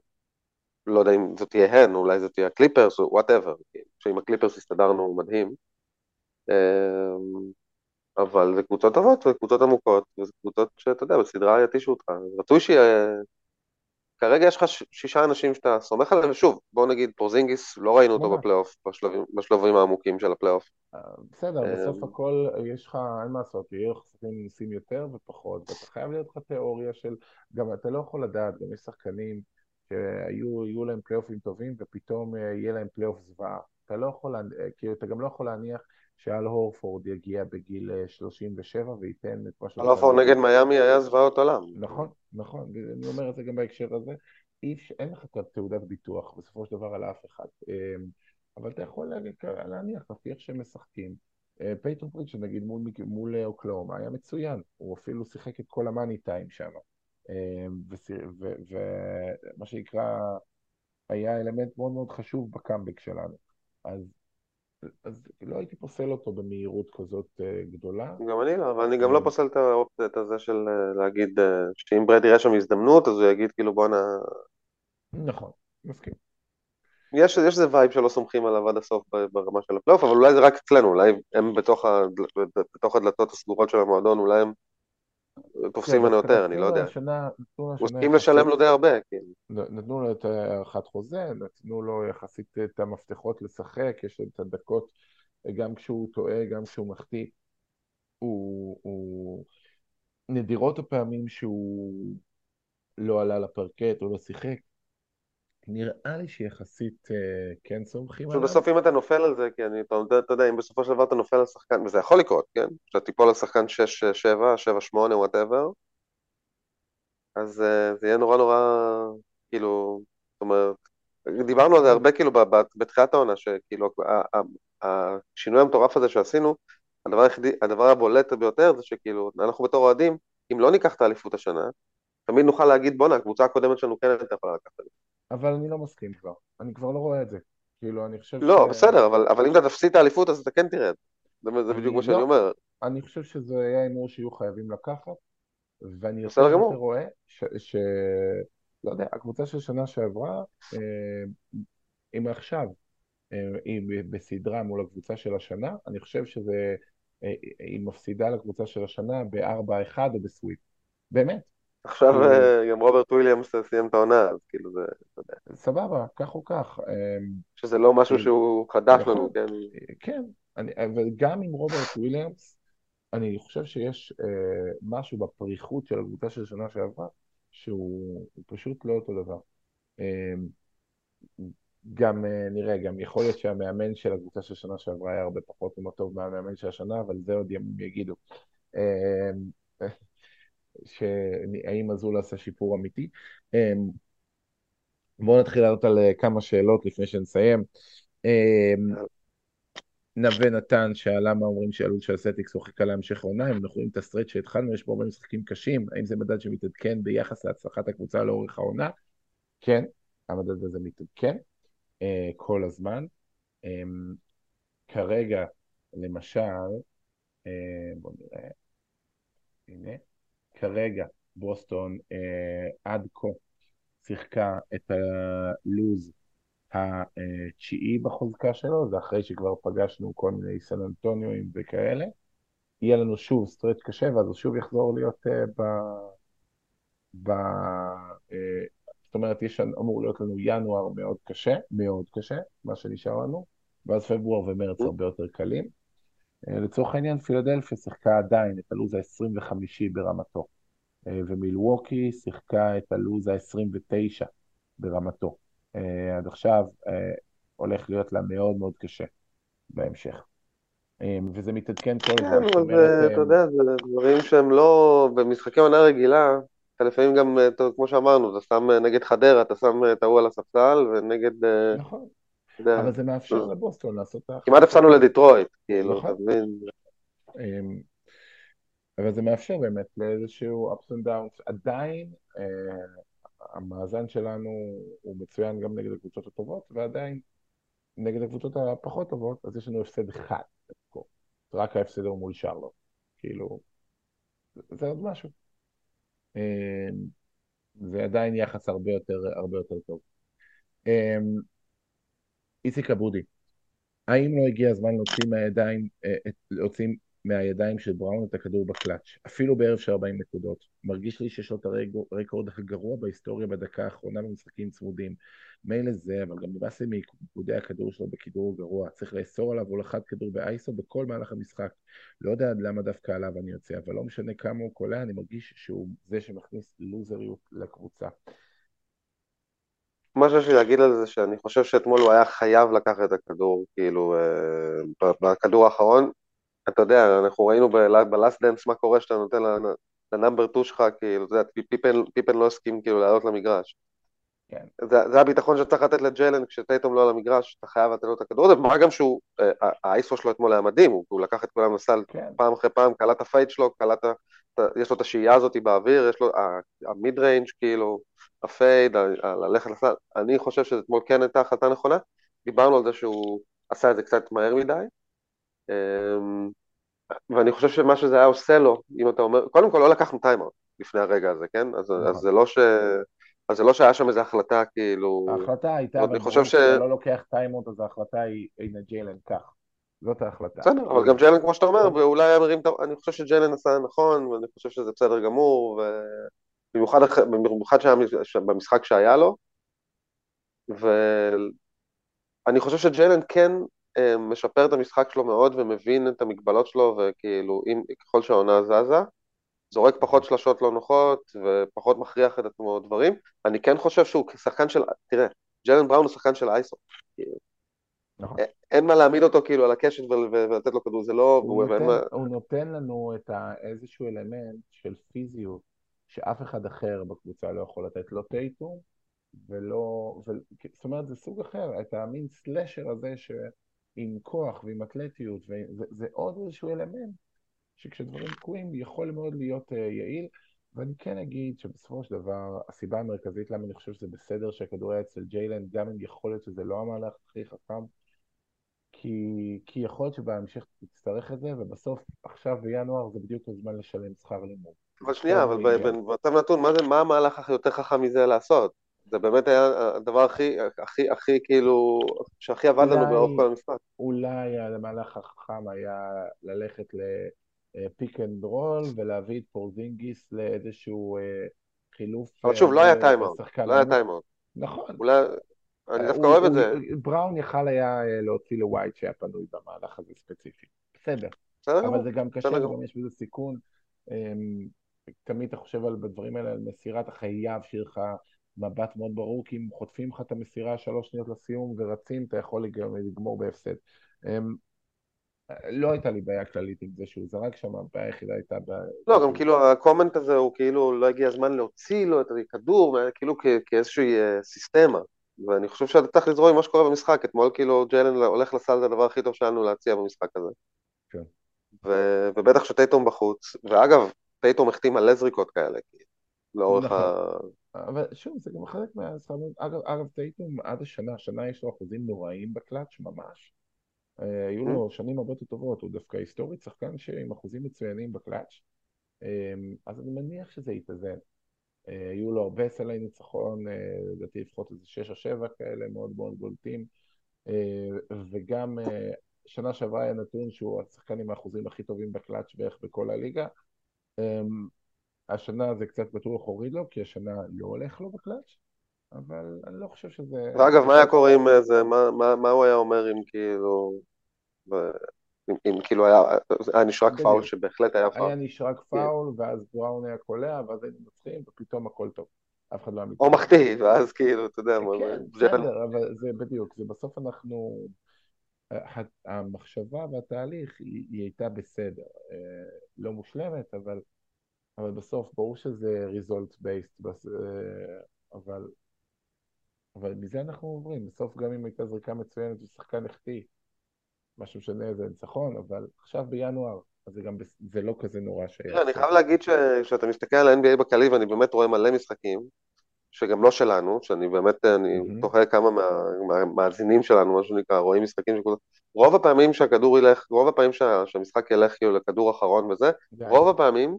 לא יודע אם זאת תהיה הן, אולי זאת תהיה הקליפרס, או whatever, שעם הקליפרס הסתדרנו מדהים, אה, אבל זה קבוצות טובות וקבוצות עמוקות, וזה קבוצות שאתה יודע, בסדרה יתישו אותך, רצוי שיהיה... כרגע יש לך שישה אנשים שאתה סומך עליהם, ושוב, בוא נגיד פורזינגיס, לא ראינו אותו. בפלייאוף, בשלבים, בשלבים העמוקים של הפלייאוף. אה, בסדר, אמ. בסוף הכל, יש לך, אין מה לעשות, יהיו שחקנים מנסים יותר ופחות, ואתה חייב להיות לך תיאוריה של, גם אתה לא יכול לדעת, גם יש שחקנים שהיו להם פלייאופים טובים ופתאום אה, יהיה להם פלייאוף זוועה. אתה לא יכול, אה, כאילו, אתה גם לא יכול להניח שאל הורפורד יגיע בגיל אה, 37 וייתן את מה שהוא... אלופו נגד מיאמי היה זוועות עולם. נכון, נכון, אני אומר את זה גם בהקשר הזה. אי אפשר, אין לך את תעודת ביטוח בסופו של דבר על אף אחד. אמ, אבל אתה יכול להניח, לפי איך שהם משחקים. אה, פייטון פריצ'ה נגיד מול, מול אה, אוקלאומה היה מצוין, הוא אפילו שיחק את כל המאני טיים שם. ומה שנקרא, היה אלמנט מאוד מאוד חשוב בקאמבק שלנו. אז, אז לא הייתי פוסל אותו במהירות כזאת אה, גדולה. גם אני לא, אבל אני גם לא אמ. פוסל את האופציה הזה של אה, להגיד אה, שאם ברד יראה שם הזדמנות, אז הוא יגיד כאילו בואנה... נכון, מסכים. יש יש איזה וייב שלא סומכים עליו עד הסוף ברמה של הפלייאוף, אבל אולי זה רק אצלנו, אולי הם בתוך הדל- בתוך הדלתות הסגורות של המועדון, אולי הם תופסים כן, ממנו יותר, אני לא יודע. הוא הסכים לשלם לו די הרבה, כאילו. נתנו לו את הארכת חוזה, נתנו לו יחסית את המפתחות לשחק, יש לו את הדקות גם כשהוא טועה, גם כשהוא מחטיא. הוא, הוא... נדירות הפעמים שהוא לא עלה לפרקט או לא שיחק. נראה לי שיחסית אה, כן סומכים עליו. בסוף אם אתה נופל על זה, כי אני, אתה אתה יודע, אם בסופו של דבר אתה נופל על שחקן, וזה יכול לקרות, כן? שאתה תיפול על שחקן 6-7, 7-8, וואטאבר, אז uh, זה יהיה נורא נורא, כאילו, זאת אומרת, דיברנו על זה הרבה כאילו בתחילת העונה, שכאילו השינוי המטורף הזה שעשינו, הדבר היחידי, הדבר הבולט ביותר זה שכאילו, אנחנו בתור אוהדים, אם לא ניקח את האליפות השנה, תמיד נוכל להגיד בואנה, הקבוצה הקודמת שלנו כן הייתה יכולה לקחת את זה. אבל אני לא מסכים כבר. אני כבר לא רואה את זה. כאילו, אני חושב לא, ש... בסדר, אבל, אבל אם אתה תפסיד את האליפות אז אתה כן תראה את זה. זה, בדיוק מה לא. שאני אומר. אני חושב שזה היה הימור שיהיו חייבים לקחת, ואני יותר גמור. רואה ש... ש... לא יודע, הקבוצה של שנה שעברה, אה, אם עכשיו, אה, היא בסדרה מול הקבוצה של השנה, אני חושב שזה, אה, היא מפסידה לקבוצה של השנה ב-4-1 או בסוויפ. באמת, עכשיו כאילו- אה, גם רוברט וויליאמס סיים את העונה, אז כאילו זה, אתה יודע, סבבה, כך או כך. אה, שזה לא משהו כאילו, שהוא חדש. לנו, כן? כן, אבל גם עם רוברט וויליאמס, אני חושב שיש אה, משהו בפריחות של הקבוצה של שנה שעברה, שהוא הוא פשוט לא אותו דבר. אה, גם אה, נראה, גם יכול להיות שהמאמן של הקבוצה של שנה שעברה היה הרבה פחות טוב מהמאמן של השנה, אבל זה עוד ימים יגידו. שהאם אזול עשה שיפור אמיתי. אה, בואו נתחיל לענות על אה, כמה שאלות לפני שנסיים. אה, נווה נתן שאל למה אומרים שהעלות של הסטיקס הוא חיכה להמשך העונה, אם אנחנו רואים את הסטרט שהתחלנו, יש בו הרבה משחקים קשים, האם זה מדד שמתעדכן ביחס להצלחת הקבוצה לאורך העונה? כן, המדד הזה מתעדכן אה, כל הזמן. אה, כרגע, למשל, בואו נראה, הנה, כרגע בוסטון אה, עד כה שיחקה את הלוז התשיעי בחוזקה שלו, זה אחרי שכבר פגשנו כל מיני סן אנטוניואים וכאלה. יהיה לנו שוב סטרט קשה, ואז הוא שוב יחזור להיות uh, ב... ב uh, זאת אומרת, יש, אמור להיות לנו ינואר מאוד קשה, מאוד קשה, מה שנשאר לנו, ואז פברואר ומרץ הרבה יותר קלים. Uh, לצורך העניין, פילדלפיה שיחקה עדיין את הלו"ז ה-25 ברמתו, uh, ומילווקי שיחקה את הלו"ז ה-29 ברמתו. אה, עד עכשיו, אה, הולך להיות לה מאוד מאוד קשה בהמשך. אה, וזה מתעדכן כל כן, הזמן, זאת אבל אה, אתה יודע, זה דברים שהם לא... במשחקי עונה רגילה, אתה לפעמים גם, אה, כמו שאמרנו, אתה שם אה, נגד חדרה, אתה שם אה, את ההוא על הספסל, ונגד, אה, נכון, אבל זה מאפשר אז לבוסטון לעשות את כמעט ההחלטות הפסדנו. לדיטרויט, כאילו, אתה נכון, מבין? אה, אבל זה מאפשר באמת לאיזשהו ups and downs. עדיין אה, המאזן שלנו הוא מצוין גם נגד הקבוצות הטובות, ועדיין נגד הקבוצות הפחות טובות, אז יש לנו הפסד אחד. רק ההפסד הוא מול שרלוט. כאילו, זה עוד משהו. אה, זה עדיין יחס הרבה יותר, הרבה יותר טוב. איציק אבודי, האם לא הגיע הזמן להוציא מהידיים, אה, להוציא מהידיים של בראון את הכדור בקלאץ', אפילו בערב של 40 נקודות? מרגיש לי שיש לו את הרקורד הגרוע בהיסטוריה בדקה האחרונה במשחקים צמודים. מילא זה, אבל גם נמאס לי מעיבודי הכדור שלו בכדור גרוע. צריך לאסור עליו הולכת כדור באייסו בכל מהלך המשחק. לא יודע למה דווקא עליו אני יוצא, אבל לא משנה כמה הוא קולע, אני מרגיש שהוא זה שמכניס לוזריות לקבוצה. מה שיש לי להגיד על זה, שאני חושב שאתמול הוא היה חייב לקחת את הכדור, כאילו, אה, בכדור האחרון. אתה יודע, אנחנו ראינו ב Last Dance מה קורה שאתה נותן ל number 2 שלך, כאילו, אתה יודע, פיפן לא הסכים כאילו לעלות למגרש. כן. זה, זה הביטחון שצריך לתת לג'יילן כשטייטום לא על המגרש, אתה חייב לתת לו את הכדור הזה, ומה גם שהוא, אה, ה iso שלו אתמול היה מדהים, הוא, הוא לקח את כולם לסל כן. פעם אחרי פעם, קלט את ה fade שלו, קלט, יש לו את השהייה הזאת באוויר, יש לו, ה mid range כאילו, ה fade, ללכת לסל, אני חושב שאתמול כן הייתה החלטה נכונה, דיברנו על זה שהוא עשה את זה קצת מהר מדי, אמ, ואני חושב שמה שזה היה עושה לו, אם אתה אומר, קודם כל לא לקחנו טיימאוט לפני הרגע הזה, כן? אז, נכון. אז זה לא ש... אז זה לא שהיה שם איזו החלטה כאילו... ההחלטה הייתה, אני אבל חושב ברור ש- לא לוקח טיימאוט, אז ההחלטה היא, הנה ג'יילן, קח. זאת ההחלטה. בסדר, אבל גם ג'יילן כמו שאתה אומר, ואולי היה מרים את ה... אני חושב שג'יילן עשה נכון, ואני חושב שזה בסדר גמור, ובמיוחד במשחק שהיה לו, ואני חושב שג'יילן כן אה, משפר את המשחק שלו מאוד ומבין את המגבלות שלו, וכאילו, אם, ככל שהעונה זזה, זורק פחות שלשות לא נוחות, ופחות מכריח את עצמו דברים. אני כן חושב שהוא שחקן של, תראה, ג'יילן בראון הוא שחקן של אייסו. נכון. אין מה להעמיד אותו כאילו על הקשת ול- ול- ולתת לו כדור, זה לא... הוא נותן, מה- הוא נותן לנו את ה, איזשהו אלמנט של פיזיות שאף אחד אחר בקבוצה לא יכול לתת, לא טייטום ולא, ו, זאת אומרת זה סוג אחר, את המין סלשר הזה שעם כוח ועם אתלטיות, וזה זה עוד איזשהו אלמנט שכשדברים תקועים יכול מאוד להיות uh, יעיל, ואני כן אגיד שבסופו של דבר הסיבה המרכזית למה אני חושב שזה בסדר שהכדור היה אצל ג'יילן, גם אם יכול להיות שזה לא המהלך הכי חכם, כי, כי יכול להיות שבהמשך תצטרך את זה, ובסוף, עכשיו בינואר זה בדיוק הזמן לשלם שכר לימוד. אבל שנייה, אבל ב- במצב נתון, מה זה, מה המהלך הכי יותר חכם מזה לעשות? זה באמת היה הדבר הכי, הכי, הכי כאילו, שהכי עבד לנו אולי- לאורך כל המשחק. אולי המהלך החכם היה ללכת ל pick and roll ולהביא את פורזינגיס לאיזשהו אה, חילוף. אבל שוב, אה, לא היה טיימאוט, לא היה. טיימאוט. נכון. אולי, אני דווקא הוא- אוהב את זה. בראון יכל היה אה, להוציא לווייט שהיה פנוי במהלך הזה ספציפי. בסדר. בסדר אבל. זה גם קשה, גמור. יש בזה סיכון. אמ, תמיד אתה חושב על בדברים האלה, על מסירה, אתה חייב שיהיה לך מבט מאוד ברור, כי אם חוטפים לך את המסירה שלוש שניות לסיום ורצים, אתה יכול לגמור, לגמור בהפסד. לא הייתה לי בעיה כללית עם זה שהוא זרק שם, הבעיה היחידה הייתה... לא, גם כאילו הקומנט הזה הוא כאילו לא הגיע הזמן להוציא לו את הכדור, כאילו כאיזושהי אה, סיסטמה. ואני חושב שאתה צריך לזרום עם מה שקורה במשחק. אתמול כאילו ג'יילן הולך לסל זה הדבר הכי טוב שהיה לנו להציע במשחק הזה. כן. ו- ובטח שטייטום בחוץ. ואגב, טייטום החתים מלא זריקות כאלה, לאורך נכון. ה... אבל שוב, זה גם חלק מהסרנות. אגב, אגב, טייטום עד השנה, השנה יש לו אחוזים נוראים בקלאץ' ממש. אה, היו לו שנים הרבה יותר טובות, הוא דווקא היסטורית שחקן שעם אחוזים מצוינים בקלאץ'. אה, אז אני מניח שזה יתאזן. אה, היו לו הרבה סלי ניצחון, אה, לדעתי לפחות איזה שש או שבע כאלה מאוד מאוד בולטים. וגם שנה שעברה היה נתון שהוא השחקן עם האחוזים הכי טובים בקלאץ' בערך בכל הליגה. אה, השנה זה קצת בטוח הוריד לו, כי השנה לא הולך לו בקלאץ', אבל אני לא חושב שזה... ואגב, מה היה קורה עם זה, מה, מה, מה הוא היה אומר אם כאילו... אם, אם כאילו היה, היה נשרק בדיוק. פאול שבהחלט היה פאול. היה נשרק פאול, ואז בראון היה קולע, ואז היינו מנצחים, ופתאום הכל טוב. אף אחד לא היה או מתערב. מחטיא, ואז כאילו, אתה יודע, כן, בסדר, אבל זה בדיוק, זה בסוף אנחנו, ה- המחשבה והתהליך היא, היא הייתה בסדר, אה, לא מושלמת, אבל, אבל בסוף ברור שזה result based, אה, אבל, אבל מזה אנחנו עוברים, בסוף גם אם הייתה זריקה מצוינת ושחקן החטיא, מה שמשנה זה ניצחון, אבל עכשיו בינואר, אז זה גם, זה לא כזה נורא. תראה, אני חייב להגיד שכשאתה מסתכל על ה-NBA בכללי, ואני באמת רואה מלא משחקים, שגם לא שלנו, שאני באמת, אני מהמם. תוהה כמה מה- מהמאזינים שלנו, מה שנקרא, רואים משחקים של כולם, רוב הפעמים שהכדור ילך, רוב הפעמים שה- שהמשחק ילך כאילו לכדור אחרון וזה, זה רוב. הפעמים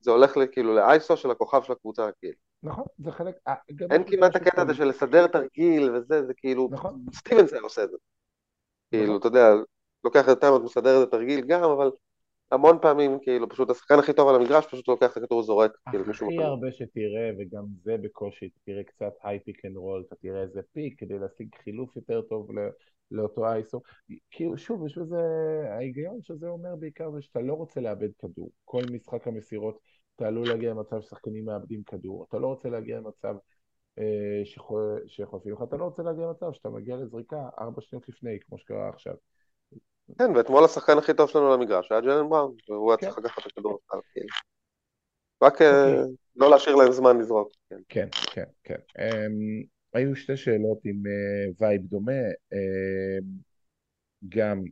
זה הולך כאילו לאייסו של הכוכב של הקבוצה, כאילו. נכון, זה חלק, אין כמעט הקטע הזה של לסדר תרגיל וזה, זה כאילו, נכון, סטיבנס היה עושה את זה. כאילו, נכון. אתה יודע, לוקח את הטיימאוט, מסדר איזה תרגיל גם, אבל המון פעמים, כאילו, פשוט השחקן הכי טוב על המגרש, פשוט לוקח את הכדור וזורק, כאילו, מישהו הכי בכדור. הרבה שתראה, וגם זה בקושי, תראה קצת high pick and roll, אתה תראה איזה pick כדי להשיג חילוף יותר טוב לאותו iso. כאילו, שוב, יש בזה, ההיגיון שזה אומר בעיקר זה שאתה לא רוצה לאבד כדור. כל משחק המסירות, אתה עלול להגיע למצב ששחקנים מאבדים כדור. אתה לא רוצה להגיע למצב אה, שחו- שחוטפים לך, אתה לא רוצה להגיע למצב שאתה מגיע לזריקה ארבע שניות לפני, כמו שקרה עכשיו. כן, ואתמול השחקן הכי טוב שלנו על המגרש היה ג'יילן בראון, והוא היה כן. צריך לקחת את הכדור. רק אה, אוקיי. לא להשאיר להם זמן לזרוק. כן. כן, כן, כן. אמ, היו שתי שאלות עם אה, vibe דומה, אמ, גם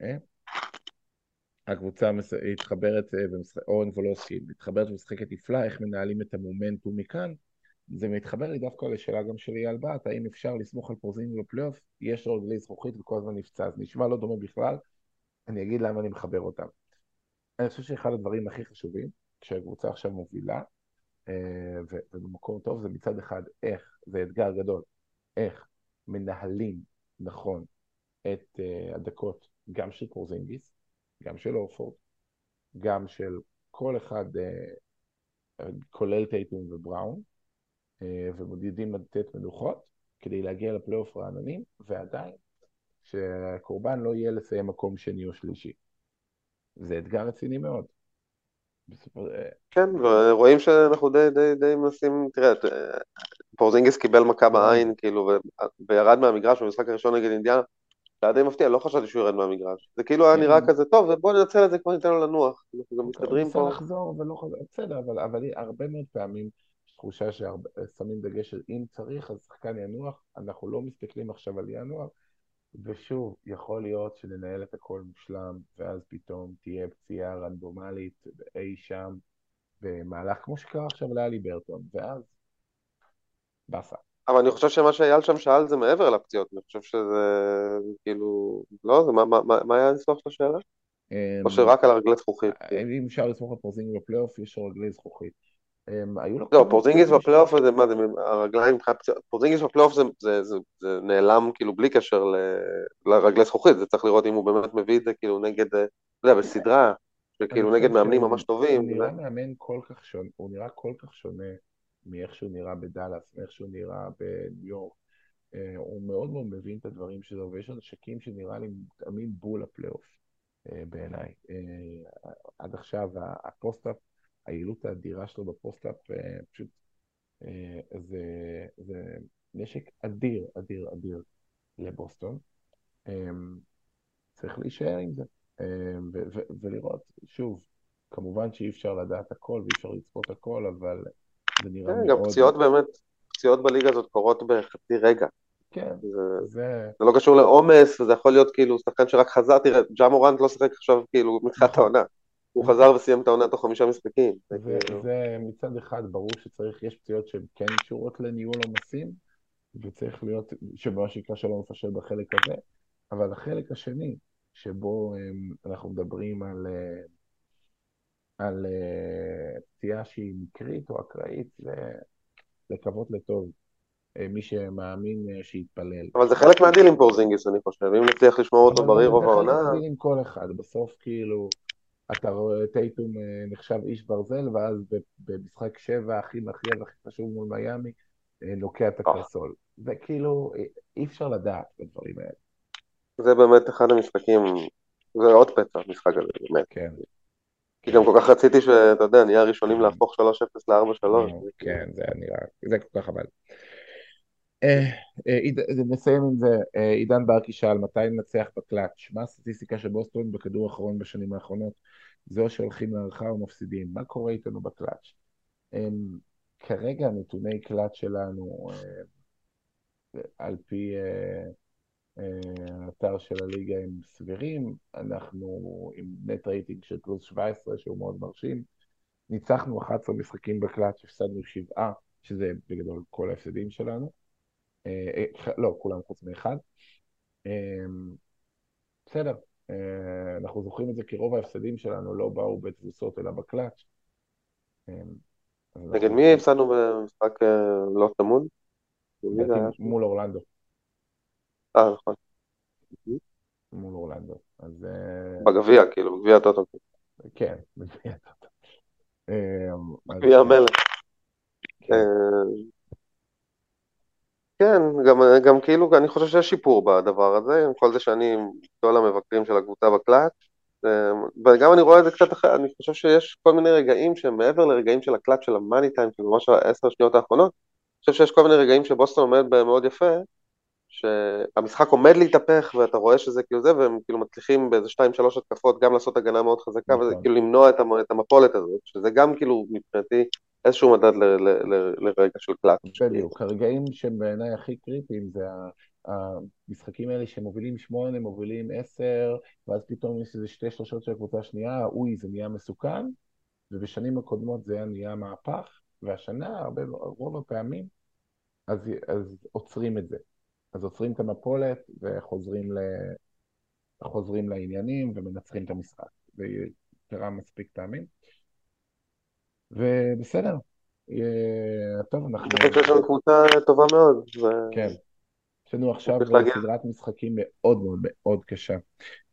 אה? הקבוצה אה, במשחק, אורן וולוסקי, מתחברת ומשחקת נפלא, איך מנהלים את המומנטום מכאן? זה מתחבר לי דווקא לשאלה גם של אייל בת, האם אפשר לסמוך על פורזינג בפלייאוף? יש לו רגלי זכוכית וכל הזמן נפצע, זה נשמע לא דומה בכלל, אני אגיד למה אני מחבר אותם. אני חושב שאחד הדברים הכי חשובים, כשהקבוצה עכשיו מובילה, אה, ובמקום טוב זה מצד אחד איך, זה אתגר גדול, איך מנהלים נכון את אה, הדקות גם של פורזינגיס, גם של אורפורד, גם של כל אחד, אה, כולל טייטום ובראון, אה, ומודדים לתת מנוחות כדי להגיע לפלייאוף רעננים, ועדיין שהקורבן לא יהיה לסיים מקום שני או שלישי. זה אתגר רציני מאוד. אה, כן, ורואים שאנחנו די, די, די מנסים, תראה, אה, פורזינגיס קיבל מכה בעין, כאילו, וירד מהמגרש במשחק הראשון נגד אינדיאנה, זה היה די מפתיע, לא חשבתי שהוא ירד מהמגרש. זה כאילו היה כן. נראה כזה, טוב, בוא ננצל את זה, כבר ניתן לו לנוח. אנחנו גם מסתדרים פה. לחזור ולא חזר, בסדר, אבל, אבל הרבה מאוד פעמים יש תחושה ששמים דגש על אם צריך, אז שחקן ינוח, אנחנו לא מסתכלים עכשיו על ינואר, ושוב, יכול להיות שננהל את הכל מושלם, ואז פתאום תהיה פציעה רנדומלית אי שם, במהלך, כמו שקרה עכשיו לאלי ברטון, ואז באסה. אבל אני חושב שמה שאייל שם שאל זה מעבר לפציעות, אני חושב שזה, כאילו, לא, זה מה, מה, מה- היה הניסוח של השאלה? או שרק על הרגלי זכוכית? אמ, אם אפשר לסמוך על פורזינג בפלייאוף, יש רגלי זכוכית. אמ. לא, פורזינגיס בפלייאוף זה, מה זה, הרגליים מבחינת פציעות, פורזינגיס בפלייאוף זה, נעלם כאילו בלי קשר לרגלי זכוכית, זה צריך לראות אם הוא באמת מביא את זה כאילו נגד, אה, אתה יודע, בסדרה, שכאילו נגד מאמנים ממש טובים, הוא נראה. מאמן כל כך שונה, הוא נראה כל כך שונה מאיך שהוא נראה בדאלאס, מאיך שהוא נראה בניו יורק. אה, הוא מאוד מאוד מבין את הדברים שלו, ויש נשקים שנראה לי מותאמים בול לפלייאוף אה, בעיניי. אה, עד עכשיו ה post-up, היעילות האדירה שלו ב post-up, פשוט זה, זה נשק אדיר, אדיר, אדיר לבוסטון. צריך להישאר עם זה. ולראות, שוב, כמובן שאי אפשר לדעת הכל ואי אפשר לצפות הכל, אבל זה נראה כן, מאוד... גם פציעות באמת, פציעות בליגה הזאת קורות בחצי רגע, כן, זה, זה... זה לא קשור לעומס, וזה יכול להיות כאילו שחקן שרק חזר, תראה, ג'ה מורנט לא שיחק עכשיו כאילו מתחילת נכון. העונה, הוא חזר וסיים את העונה תוך חמישה משחקים, זה זה, כאילו- זה מצד אחד ברור שצריך, יש פציעות שהן כן קשורות לניהול עומסים, וצריך להיות, שמה שנקרא שלא מפשל בחלק הזה, אבל החלק השני, שבו הם, אנחנו מדברים על, אה, על אה, פציעה שהיא מקרית או אקראית, זה לקוות לטוב. אה, מי שמאמין אה, שיתפלל. אבל זה חלק מהדיל עם פורזינגיס, אני חושב, אם נצליח לשמור אותו בריא זה רוב חלק העונה, מהדיל עם כל אחד, בסוף כאילו, אתה רואה טייטום נחשב איש ברזל, ואז במשחק שבע הכי מכריע והכי חשוב מול מיאמי, נוקע את הקרסול. וכאילו, אי- אי אפשר לדעת בדברים האלה. זה באמת אחד המשחקים, זה עוד פצע, המשחק הזה, באמת. כן, כי גם כל כך רציתי שאתה יודע, נהיה הראשונים להפוך 3-0 ל-4-3. כן, זה נראה, זה כל כך חבל. אה, אה, נסיים עם זה, אה, עידן ברקי שאל מתי ננצח בקלאץ', מה הסטטיסטיקה של בוסטון בכדור האחרון בשנים האחרונות? זה או שהולכים להארכה או מפסידים, מה קורה איתנו בקלאץ'? כרגע נתוני קלאץ' שלנו על פי האתר של הליגה הם סבירים, אנחנו עם net rating של פלוס 17 שהוא מאוד מרשים, ניצחנו 11 משחקים בקלאץ', הפסדנו 7, שזה בגדול כל ההפסדים שלנו. אה, אה, לא, כולם חוץ מאחד. אה, בסדר, אנחנו זוכרים את זה כי רוב ההפסדים שלנו לא באו בתבוסות אלא בקלאץ'. נגד מי הפסדנו במשחק לא צמוד? מול אורלנדו. אה, נכון. מול אורלנדו. אז... בגביע, כאילו, בגביע הטוטו. כן, בגביע הטוטו. גביע המלך. כן. כן, גם, גם כאילו, אני חושב שיש שיפור בדבר הזה, עם כל זה שאני גדול המבקרים של הקבוצה בקלאץ', וגם אני רואה את זה קצת אחר, אני חושב שיש כל מיני רגעים שהם מעבר לרגעים של הקלאץ' של המאני טיים, של ממש העשר שניות האחרונות, אני חושב שיש כל מיני רגעים שבוסטון עומד בהם מאוד יפה, שהמשחק עומד להתהפך ואתה רואה שזה כאילו זה, והם כאילו מצליחים באיזה שתיים שלוש התקפות גם לעשות הגנה מאוד חזקה, וזה נכון. כאילו למנוע את המפולת הזאת, שזה גם כאילו מבחינתי איזשהו מדד ל, ל, ל, לרגע של קלאץ'. בדיוק, הרגעים שהם בעיניי הכי קריטיים זה המשחקים האלה שמובילים שמונה, מובילים עשר, ואז פתאום יש איזה שתי שלושות של הקבוצה השנייה, אוי, זה נהיה מסוכן, ובשנים הקודמות זה היה נהיה מהפך, והשנה, הרבה, רוב הפעמים, אז, אז עוצרים את זה. אז עוצרים את המפולת וחוזרים ל... חוזרים לעניינים ומנצחים את המשחק. זה קרה מספיק פעמים. ובסדר. טוב, אנחנו... אני חושב שיש לנו קבוצה טובה מאוד. כן. יש לנו עכשיו סדרת משחקים מאוד מאוד מאוד קשה.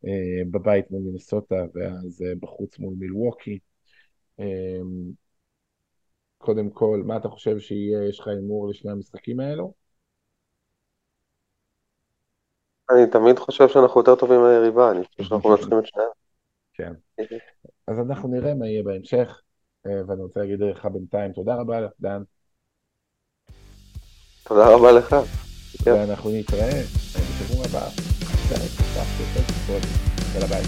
אה, בבית מול מינסוטה, ואז אה, בחוץ מול מילווקי. אה, קודם כל, מה אתה חושב שיהיה, יש לך הימור לשני המשחקים האלו? אני תמיד חושב שאנחנו יותר טובים מהיריבה, אני חושב שאנחנו מנצחים את שניהם. כן. אז אנחנו נראה מה יהיה בהמשך. אה, ואני רוצה להגיד לך בינתיים תודה רבה לך, דן. תודה רבה לך. ואנחנו נתראה בשבוע הבא. יאללה ביי.